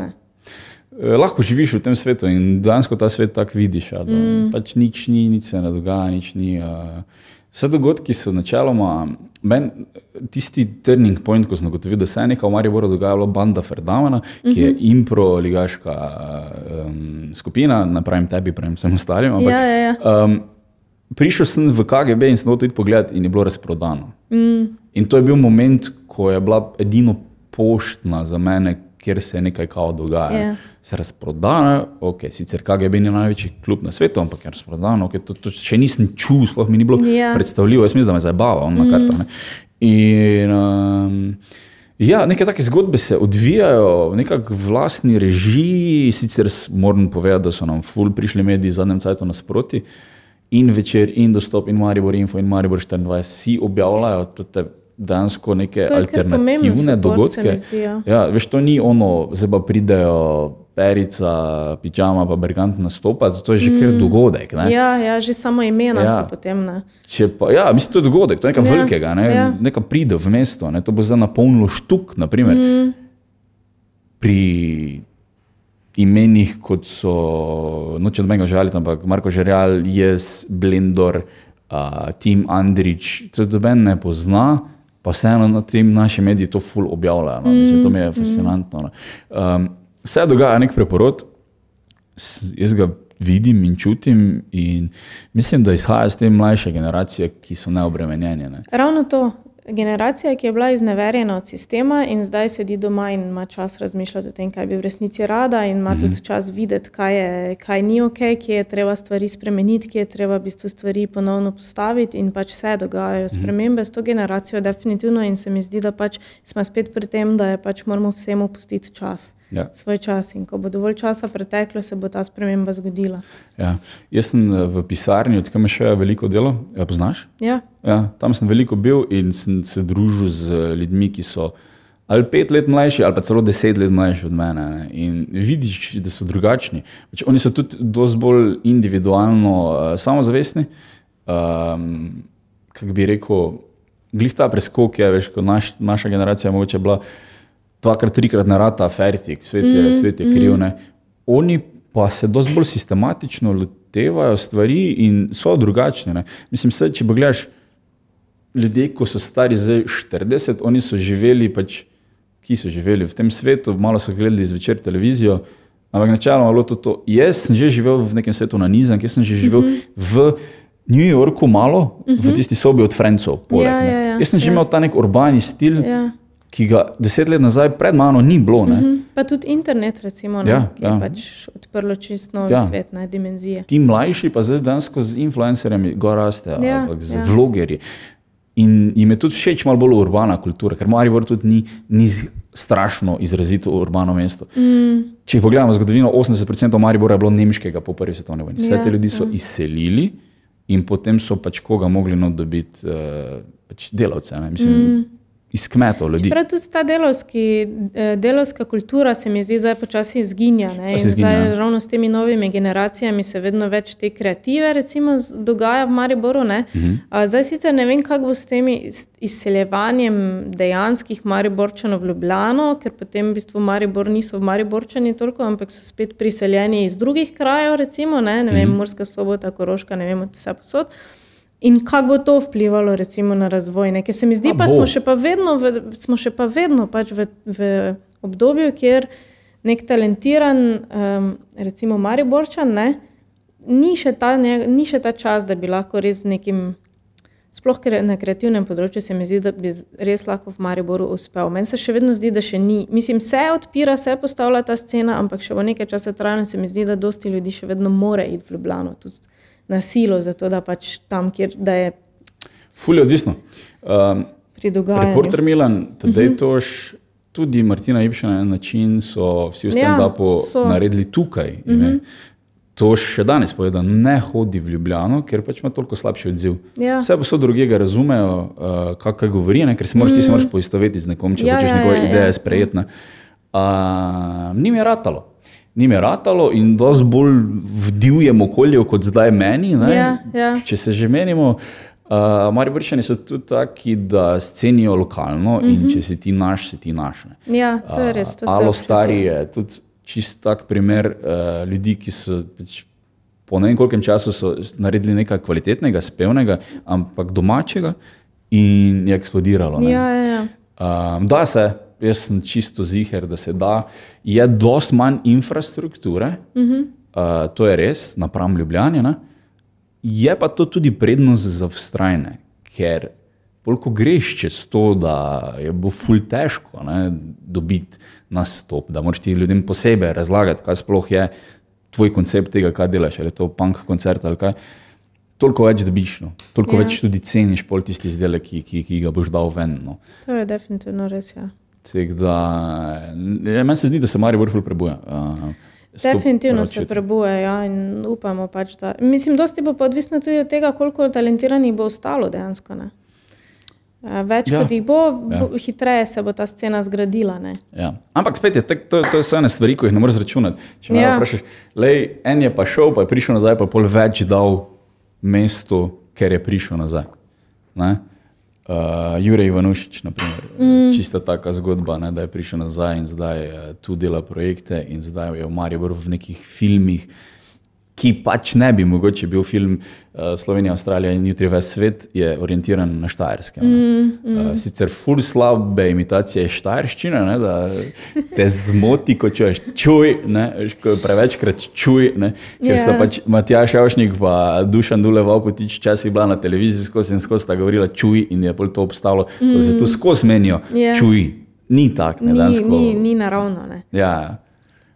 Eh, lahko živiš v tem svetu in danes ta svet tako vidiš. Da, mm. pač nič ni, nič se ne dogaja, nič ni. Uh, vse dogodki so načeloma, men, tisti turning point, ko sem ugotovil, da se je nekaj v Mariboru dogajalo, banda Ferdamana, ki mm -hmm. je mhm. impro-ligaška um, skupina, napravim tebi, pravim vsem ostalim. Ampak, ja, ja, ja. Um, prišel sem v KGB in sem hotel iti pogledat in je bilo razprodano. Mm. In to je bil moment, ko je bila edino poštna za mene, kjer se je nekaj kao dogaja. Yeah. Ja. Se razprodane, okay, sicer KGB ni največji klub na svetu, ampak je razprodano, okay, to, to še nisem čutil, sploh mi ni bilo yeah. Ja. predstavljivo, jaz mislim, da me zabava, on na mm. karta. Ne. In um, ja, neke take zgodbe se odvijajo v nekakšni vlastni režiji, sicer moram povedati, da so nam ful prišli mediji zadnjem cajtu nasproti. In večer, in dostop, in Maribor Info, in Maribor 24, vsi objavljajo dejansko neke alternativne dogodke. Zdi, ja. Ja, veš, to ni ono, zdaj pa pridejo perica, pižama, pa brigant nastopa, to je že mm. kar dogodek. Ne? Ja, ja, že samo imena ja. so potem. Pa, ja, mislim, to je dogodek, to je nekaj ja. velikega, ne? ja. nekaj pride v mesto, ne? to bo zdaj napolnilo štuk. Naprimer, mm. Pri imenih, kot so, noče od mega žaliti, ampak Marko Žerjal, jaz, Blendor, uh, Tim Andrič, to doben ne pozna pa vseeno na tem naši mediji to ful objavljajo. No. Mislim, to mi je mm, fascinantno. No. Um, vse dogaja nek preporod, jaz ga vidim in čutim. In mislim, da izhaja iz te mlajše generacije, ki so neobremenjene. Ne. Ravno to. Generacija, ki je bila izneverjena od sistema in zdaj sedi doma in ima čas razmišljati o tem, kaj bi v resnici rada, in ima mm -hmm. tudi čas videti, kaj, je, kaj ni ok, kje je treba stvari spremeniti, kje je treba v bistvu stvari ponovno postaviti, in pač se dogajajo mm -hmm. spremembe s to generacijo, definitivno. In se mi zdi, da pač smo spet pri tem, da je pač moramo vsemu pustiti čas ja. svoj čas. In ko bo dovolj časa preteklo, se bo ta sprememba zgodila. Ja. Jaz sem eh, v pisarni, odkud imaš še veliko delo, ja, poznaš? Ja. Ja, tam sem veliko bil in sem se družil z eh, ljudmi, ki so ali pet let mlajši, ali pa celo deset let mlajši od mene. Ne. In vidiš, da so drugačni. Pač oni so tudi dosti bolj individualno uh, samozavestni. Um, Kako bi rekel, glih ta preskok je, veš, ko naš, naša generacija je bila dvakrat, trikrat na rata, fertik, svet je, mm, svet je kriv. Mm. Oni pa se dosti bolj sistematično lotevajo stvari in so drugačni. Ne. Mislim, se, če pogledaš ljudi, ko so stari zdaj 40, oni so živeli, pač, ki so živeli v tem svetu, malo so gledali zvečer televizijo. Ampak načeloma je bilo to, to. Jaz sem že živel v nekem svetu na nizem, jaz sem že živel mm -hmm. v New Yorku, malo mm -hmm. v mhm. tisti sobi od Francov. Ja, ja, ja, jaz sem že ja. imel ta nek urbani stil. Ja ki ga deset let nazaj pred mano ni bilo. Mm -hmm. Pa tudi internet, recimo, ne, ja, ja. je pač odprlo čisto nove ja. svetne dimenzije. Ti mlajši pa zdaj dejansko z influencerji gor raste, ja, z ja. vlogerji. In jim je tudi všeč malo bolj urbana kultura, ker Maribor tudi ni, ni strašno izrazito urbano mesto. Mm. Če pogledamo zgodovino, 80% Maribora je bilo nemškega po prvi svetovni vojni. Vse ja, te ljudi so ja. izselili in potem so pač koga mogli dobiti, uh, pač delavce. Mislim, mm iz kmetov ljudi. Prav tudi ta delovski, eh, delovska kultura se mi zdi zdaj počasi izginja. izginja. Zdaj, ravno s temi novimi generacijami se vedno več te kreative recimo, dogaja v Mariboru. Uh mhm. -huh. Zdaj sicer ne vem, kako bo s tem izseljevanjem dejanskih Mariborčanov v Ljubljano, ker potem v bistvu Maribor niso v Mariborčani toliko, ampak so spet priseljeni iz drugih krajev, recimo, ne, ne vem, uh mhm. -huh. Morska sobota, Koroška, ne vem, vse posod. In kako bo to vplivalo recimo, na razvoj? Ne? Ker se mi zdi, da smo še pa vedno, v, smo še pa vedno pač v, v obdobju, kjer nek talentiran, um, recimo Mariborčan, ne, ni, še ta, ne, ni še ta čas, da bi lahko res nekim, sploh na kreativnem področju, se mi zdi, da bi res lahko v Mariboru uspel. Meni se še vedno zdi, da še ni. Mislim, se odpira, se postavlja ta scena, ampak še v nekaj časa trajno se mi zdi, da dosti ljudi še vedno more iti v Ljubljano. Tudi na silo, zato da pač tam, kjer je. Fulje odvisno. Um, Reporter Milan, tedaj uh -huh. toš, tudi Martina Ipša na en način so vsi v stand-upu ja, naredili tukaj. Uh mhm. -huh. To še danes pove, da ne hodi v Ljubljano, ker pač ima toliko slabši odziv. Ja. Vse posod drugega razumejo, uh, kaj govori, ne? ker se moraš, mm. ti se moraš poistoveti z nekom, če ja, hočeš ja, njegove ja, ideje ja. sprejeti. Uh, ni mi ratalo ni me ratalo in dosti bolj v divjem okolju kot zdaj meni. Ja, ja. Če se že menimo, uh, mari vršeni so tudi taki, da scenijo lokalno mm -hmm. in mhm. če si ti naš, si ti naš. Ne. Ja, to je res. To uh, Alo stari je tudi čist tak primer uh, ljudi, ki so. Peč, Po ne vem, koliko času so naredili nekaj kvalitetnega, spevnega, ampak domačega, in je eksplodiralo. Ja, ja, ja. Um, da se, jaz sem čisto ziger, da se da. Je dosti manj infrastrukture, uh -huh. uh, to je res, napram Ljubljani. Ne? Je pa to tudi prednost za vztrajne, ker ko greš čez to, da je bo ful težko ne, dobiti nastop, da moraš ti ljudem posebej razlagati, kaj sploh je tvoj koncept tega, kaj delaš, ali je to punk koncert ali kaj. Toliko več dobiš, no. toliko ja. več tudi ceniš pol tisti izdelek, ki, ki, ki ga boš dal ven. No. To je definitivno res. Ja. Da, ja, meni se zdi, da se Marijo Vrful prebuja. Uh, Definitivno se prebuja ja, in upamo pač, da. Mislim, dosti bo odvisno tudi od tega, koliko talentiranih bo ostalo dejansko. Ne? Več ja, kot jih bo, ja. bo, hitreje se bo ta scena zgradila. Ja. Ampak spet je tek, to, to je ena stvar, ki jih ne moreš računati. Če me ja. vprašaš, en je pa šel, pa je prišel nazaj, pa je pol več dal mestu, ker je prišel nazaj. Ne? Uh, Jurek Ivanušič, mm. čisto taka zgodba, ne, da je prišel nazaj in zdaj uh, tu dela projekte in zdaj je v Mariboru v nekih filmih. Ki pač ne bi mogoče bil film uh, Slovenija, Avstralija in jutri ves svet, je orientiran na Štajerskem. Mm, mm. uh, sicer ful slabe imitacije štajerščine, ne, da te zmoti, ko čuješ čuj, ne, ko prevečkrat čuj, ne, ker yeah. sta ja. pač Matjaš Javšnik pa Dušan Duleval potič časi bila na televiziji skozi in skozi sta govorila čuj in je pol to obstalo, mm. da se tu skozi menijo yeah. Ja. čuj. Ni tako, ne, ni, ni, ni naravno. Ne. Ja, ja.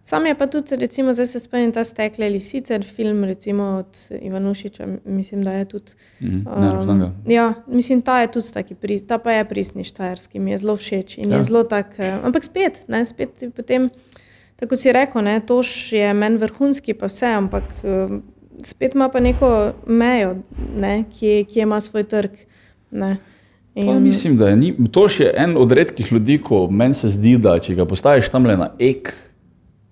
Sam je pa tudi, recimo, zdaj se spomnim ta stekle ali sicer film, recimo od Ivanušiča, mislim, da je tudi. Mm, ne, um, ja, mislim, ta je tudi taki, ta pa je pristni štajerski, mi je zelo všeč in ja. je zelo tak, eh, ampak spet, ne, spet potem, tako si rekel, ne, toš je meni vrhunski, pa vse, ampak eh, spet ima pa neko mejo, ne, ki, ki ima svoj trg. Ne. In... Mislim, da je ni, to še en od redkih ljudi, ko meni se zdi, da če ga postaviš tam le na ek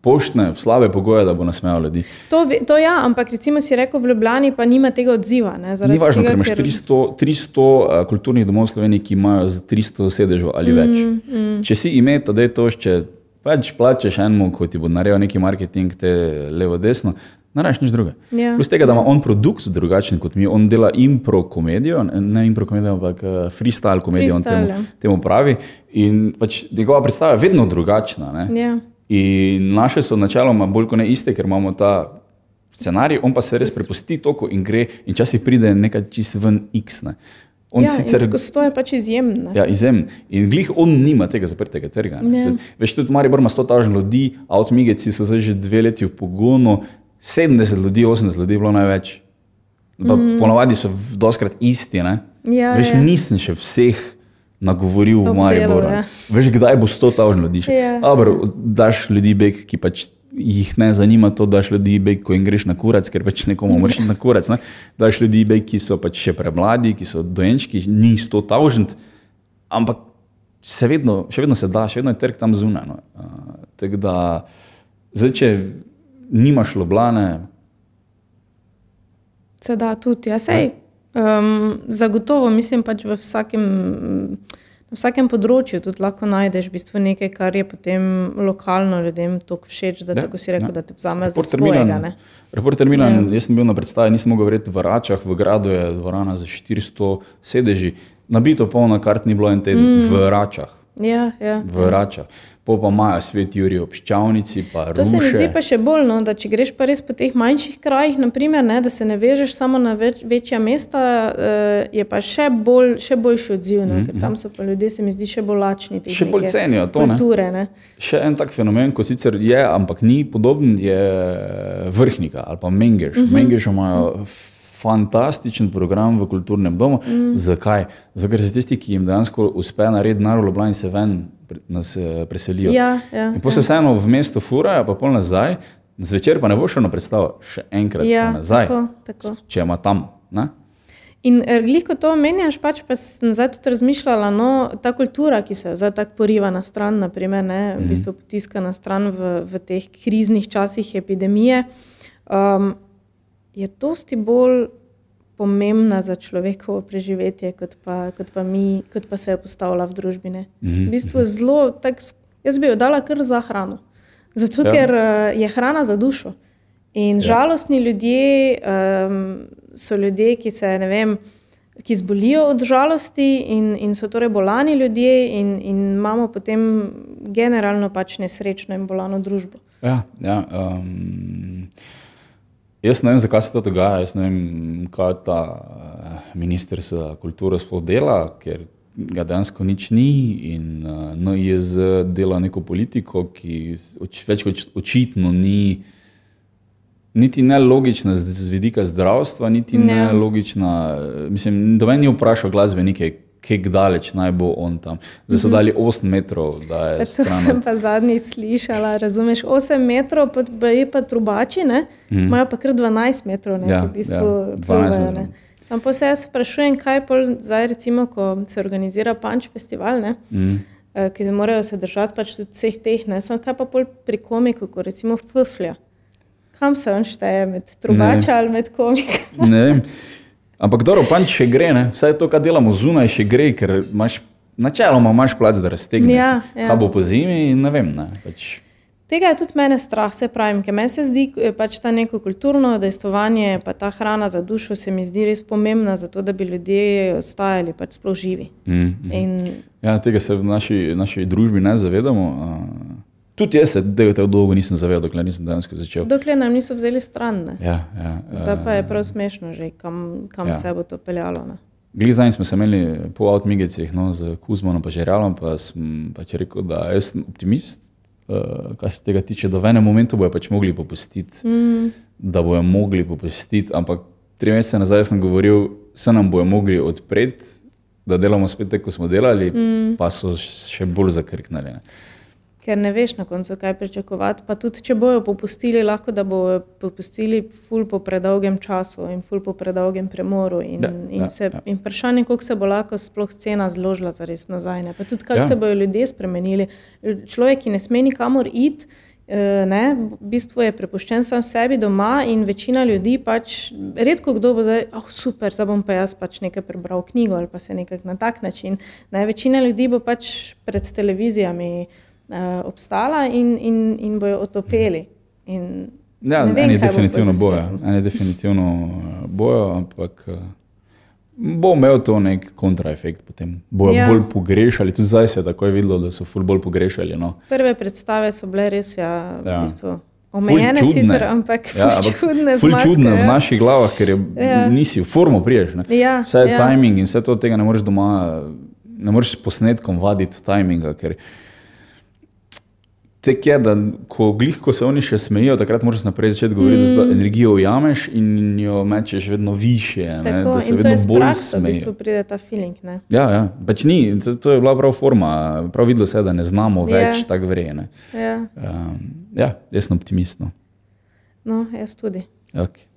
poštne, v slabe pogoje, da bo nasmejal ljudi. To, to ja, ampak recimo si rekel, v Ljubljani pa nima tega odziva. Ne, Ni važno, ker imaš ker... 300, 300 uh, kulturnih domov v Sloveniji, ki imajo 300 sedežev ali več. Mm, mm. Če si ime, to je to, če pač plačeš enemu, ko ti bo naredil neki marketing, te levo, desno. Ne rečeš nič druga. Ja. Plus tega, da ima on produkt drugačen kot mi, on dela impro komedijo, ne impro komedijo, ampak uh, freestyle komedijo, freestyle, on temu, ja. temu pravi. In pač njegova predstava je vedno drugačna. Ja. In naše so načeloma bolj kot ne iste, ker imamo ta scenarij, on pa se res prepusti toku in gre, in časi pride nekaj čist ven X. Ne. On ja, sicer to je pač izjemno. Ja, izjemen. In glih on nima tega zaprtega trga. Ja. Veš, tudi Mari Borma 100 tažen ljudi, avtomigeci so zdaj že dve leti v pogonu, 70 ljudi, 80 ljudi je bilo največ. Mm. Ponovadi so doskrat isti. Ja, Veš, ja. nisem še vseh nagovoril v Mariboru. Ja. Veš, kdaj bo sto tažnih ljudi? Ja. Abr, daš ljudi beg, ki pač jih ne zanima to, daš ljudi beg, ko jim greš na kurac, ker pač nekomu mrši na kurac. Ne? Daš ljudi beg, ki so pač še premladi, ki so dojenčki, ni sto tažnih, ampak se vedno, še vedno se da, še vedno je trg tam zunaj. No. Uh, tako da, zdaj, če nimaš loblane. Se da tudi, ja, sej. Um, zagotovo, mislim, pač v vsakem, na vsakem področju tudi lahko najdeš v bistvu nekaj, kar je potem lokalno ljudem tako všeč, da, ja, tako si rekel, ja. da te vzame za svojega. Reporter Milan, ja. jaz sem bil na predstavi, nisem mogel verjeti v Račah, v gradu je dvorana za 400 sedeži, nabito polno kart ni bilo en teden mm. v Račah. Ja, ja, v. Račah po pa imajo svet Juri ob ščavnici. To se mi zdi pa še bolj, no, da če greš pa res po teh manjših krajih, naprimer, ne, da se ne vežeš samo na več, večja mesta, uh, je pa še, bolj, še boljši odziv, ne, mm -hmm. ker tam so pa ljudje, se mi zdi, še bolj lačni. Še bolj cenijo to. Kulture, ne. Ne. Še en tak fenomen, ko sicer je, ampak ni podoben, je vrhnika ali pa mengeš. Mm -hmm. Mengeš imajo. Fantastičen program v kulturnem domu. Mm. Zakaj? Zato, ker se tisti, ki jim dejansko uspe narediti narod, Ljubljani se ven nas eh, preselijo. Ja, ja, in potem ja. vseeno v mestu furajo, pa pol nazaj, zvečer pa ne bo šlo na predstavo, še enkrat ja, nazaj, tako, tako. če ima tam. Ne? In eh, gliko to omenjaš, pač pa sem zdaj tudi razmišljala, no, ta kultura, ki se zdaj tako poriva na stran, naprimer, ne, v mhm. bistvu potiska na stran v, v teh kriznih časih epidemije. Um, je dosti bolj pomembna za človekovo preživetje, kot pa, kot pa, mi, kot pa se je postavila v družbi. Mm -hmm. V bistvu je zelo, tak, jaz bi jo dala kar za hrano. Zato, ja. ker uh, je hrana za dušo. In ja. žalostni ljudje um, so ljudje, ki se ne vem. Ki zbolijo od žalosti, in, in so torej bolani ljudje, in, in imamo potem generalno pač nesrečno in bolano družbo. Ja, ja, um, Jaz ne vem, zakaj se to dogaja, jaz ne vem, kaj ta eh, minister za kulturo sploh dela, ker ga dejansko nič ni in uh, no, je z dela neko politiko, ki oč, več kot očitno ni. Niti ne logična z vidika zdravstva, niti ne, ne logična. Mislim, da meni je vprašal glasbenike, kako daleč naj bo on tam. Zdaj so mhm. dali 8 metrov. To sem pa zadnjič slišala. Razumeš, 8 metrov, pa je pa trubači, imajo mm. pa kar 12 metrov, ne ja, v bistvu. Ja, 12 metrov. Ampak se jaz sprašujem, kaj pa zdaj, recimo, ko se organizira Punch festival, ne, mm. ki morajo se držati pač vseh teh, ne, samo kaj pa pri komiku, kot recimo Fuflja. Kam se on šteje, med trubača ali med komikom? Ampak dobro, pa če gre, ne? vse to, kar delamo zunaj, še gre, ker imaš načeloma imaš plac, da raztegneš. Ja, ja. Kaj bo po zimi, ne vem. Ne? Pač... Tega je tudi mene strah, se pravi, ker meni se zdi, da pač ta neko kulturno dejstvovanje, pa ta hrana za dušo se mi zdi res pomembna, zato da bi ljudje ostajali pač sploh živi. Mm -hmm. In... Ja, tega se v naši, naši družbi ne zavedamo. Tudi jaz se tega tako dolgo nisem zavedal, dokler nisem dejansko začel. Dokler nam niso vzeli stran. Ja, ja, Zdaj pa je prav smešno, že, kam, kam ja. se bo to peljalo. Ne? Glizaj smo se imeli po avtomigicih no, z Kuzmanom in Žeralom, pa sem pač rekel, da jaz sem optimist, uh, kar se tega tiče, da v enem momentu bojo pač mogli popustiti, mm. da bojo mogli popustiti, ampak tri mesece nazaj sem govoril, se nam bojo mogli odpreti, da delamo spet tako, kot smo delali, mm. pa so še bolj zakrknili. Ne ker ne veš na koncu, kaj pričakovati. Pa tudi, če bojo popustili, lahko da bojo popustili ful po predolgem času in ful po predolgem premoru. In, ja, in, ja, se, ja. in vprašanje, koliko se bo lahko sploh cena zložila za res nazaj. Ne? Pa tudi, kako ja. se bojo ljudje spremenili. Človek, ki ne sme nikamor iti. Eh, ne, v bistvu je prepuščen sam sebi doma, in večina ljudi pač, redko kdo bo zdaj, oh, super, zdaj bom pa jaz pač nekaj prebral knjigo ali pa se nekaj na tak način. Ne, večina ljudi bo pač pred televizijami uh, uh, obstala in, in, in bojo otopeli. In ja, eni definitivno bojo, eni definitivno eh, bojo, ampak uh, bo imel to nek kontraefekt potem. Bojo ja. bolj pogrešali, tudi zdaj se je tako videlo, da so ful bolj pogrešali. No. Prve predstave so bile res, ja, ja. v bistvu. Omejene sicer, ampak ja, čudne. Ful čudne v naših glavah, ker je, ja. nisi v formu priješ. Ja, vse je ja. timing in vse to tega ne moreš doma, ne moreš s posnetkom vaditi timinga. Ker, uh, Tek je, da ko, glih, ko se oni še smejijo, takrat moraš naprej začeti govoriti, mm. da energijo ujameš in jo mečeš vedno više. Tako, da se vedno bolj smejiš. Tu pride ta feeling. Ne? Ja, ja. Pač ni, to, to je bila prav forma. Prav videlo se je, da ne znamo yeah. več tako vrejene. Ja. Um, ja, jaz sem optimist. No, no jaz tudi. Okay.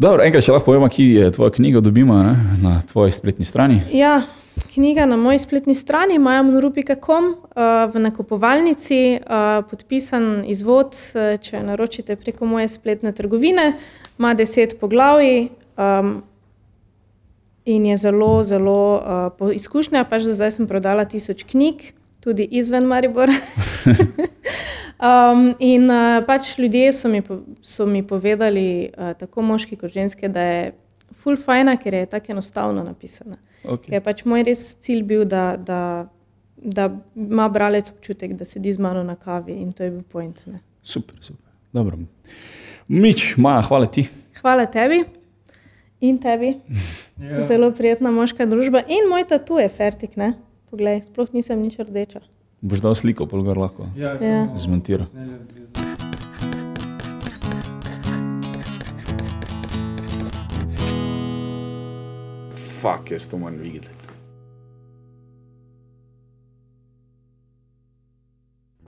Dobro, enkrat še lahko povemo, kje je tvoja knjiga, dobimo ne? na tvoji spletni strani. Ja knjiga na moji spletni strani, majamonrupi.com, uh, v nakupovalnici, uh, podpisan izvod, uh, če naročite preko moje spletne trgovine, ima deset poglavij um, in je zelo, zelo uh, po izkušnja. Pač do zdaj sem prodala tisoč knjig, tudi izven Maribora. um, in uh, pač ljudje so mi, so mi povedali, uh, tako moški kot ženske, da je full fajna, ker je tako enostavno napisana. Okay. Je pač moj res cilj bil, da, da, da ima bralec občutek, da sedi z mano na kavi in to je bil point. Ne. Super, super. Dobro. Mič, Maja, hvala ti. Hvala tebi in tebi. ja. Zelo prijetna moška družba in moj tatu je fertik. Ne? Poglej, sploh nisem nič rdeča. Boš dal sliko, polgar lahko. Ja, ja. Zmontiral. fuck jest to man vigil.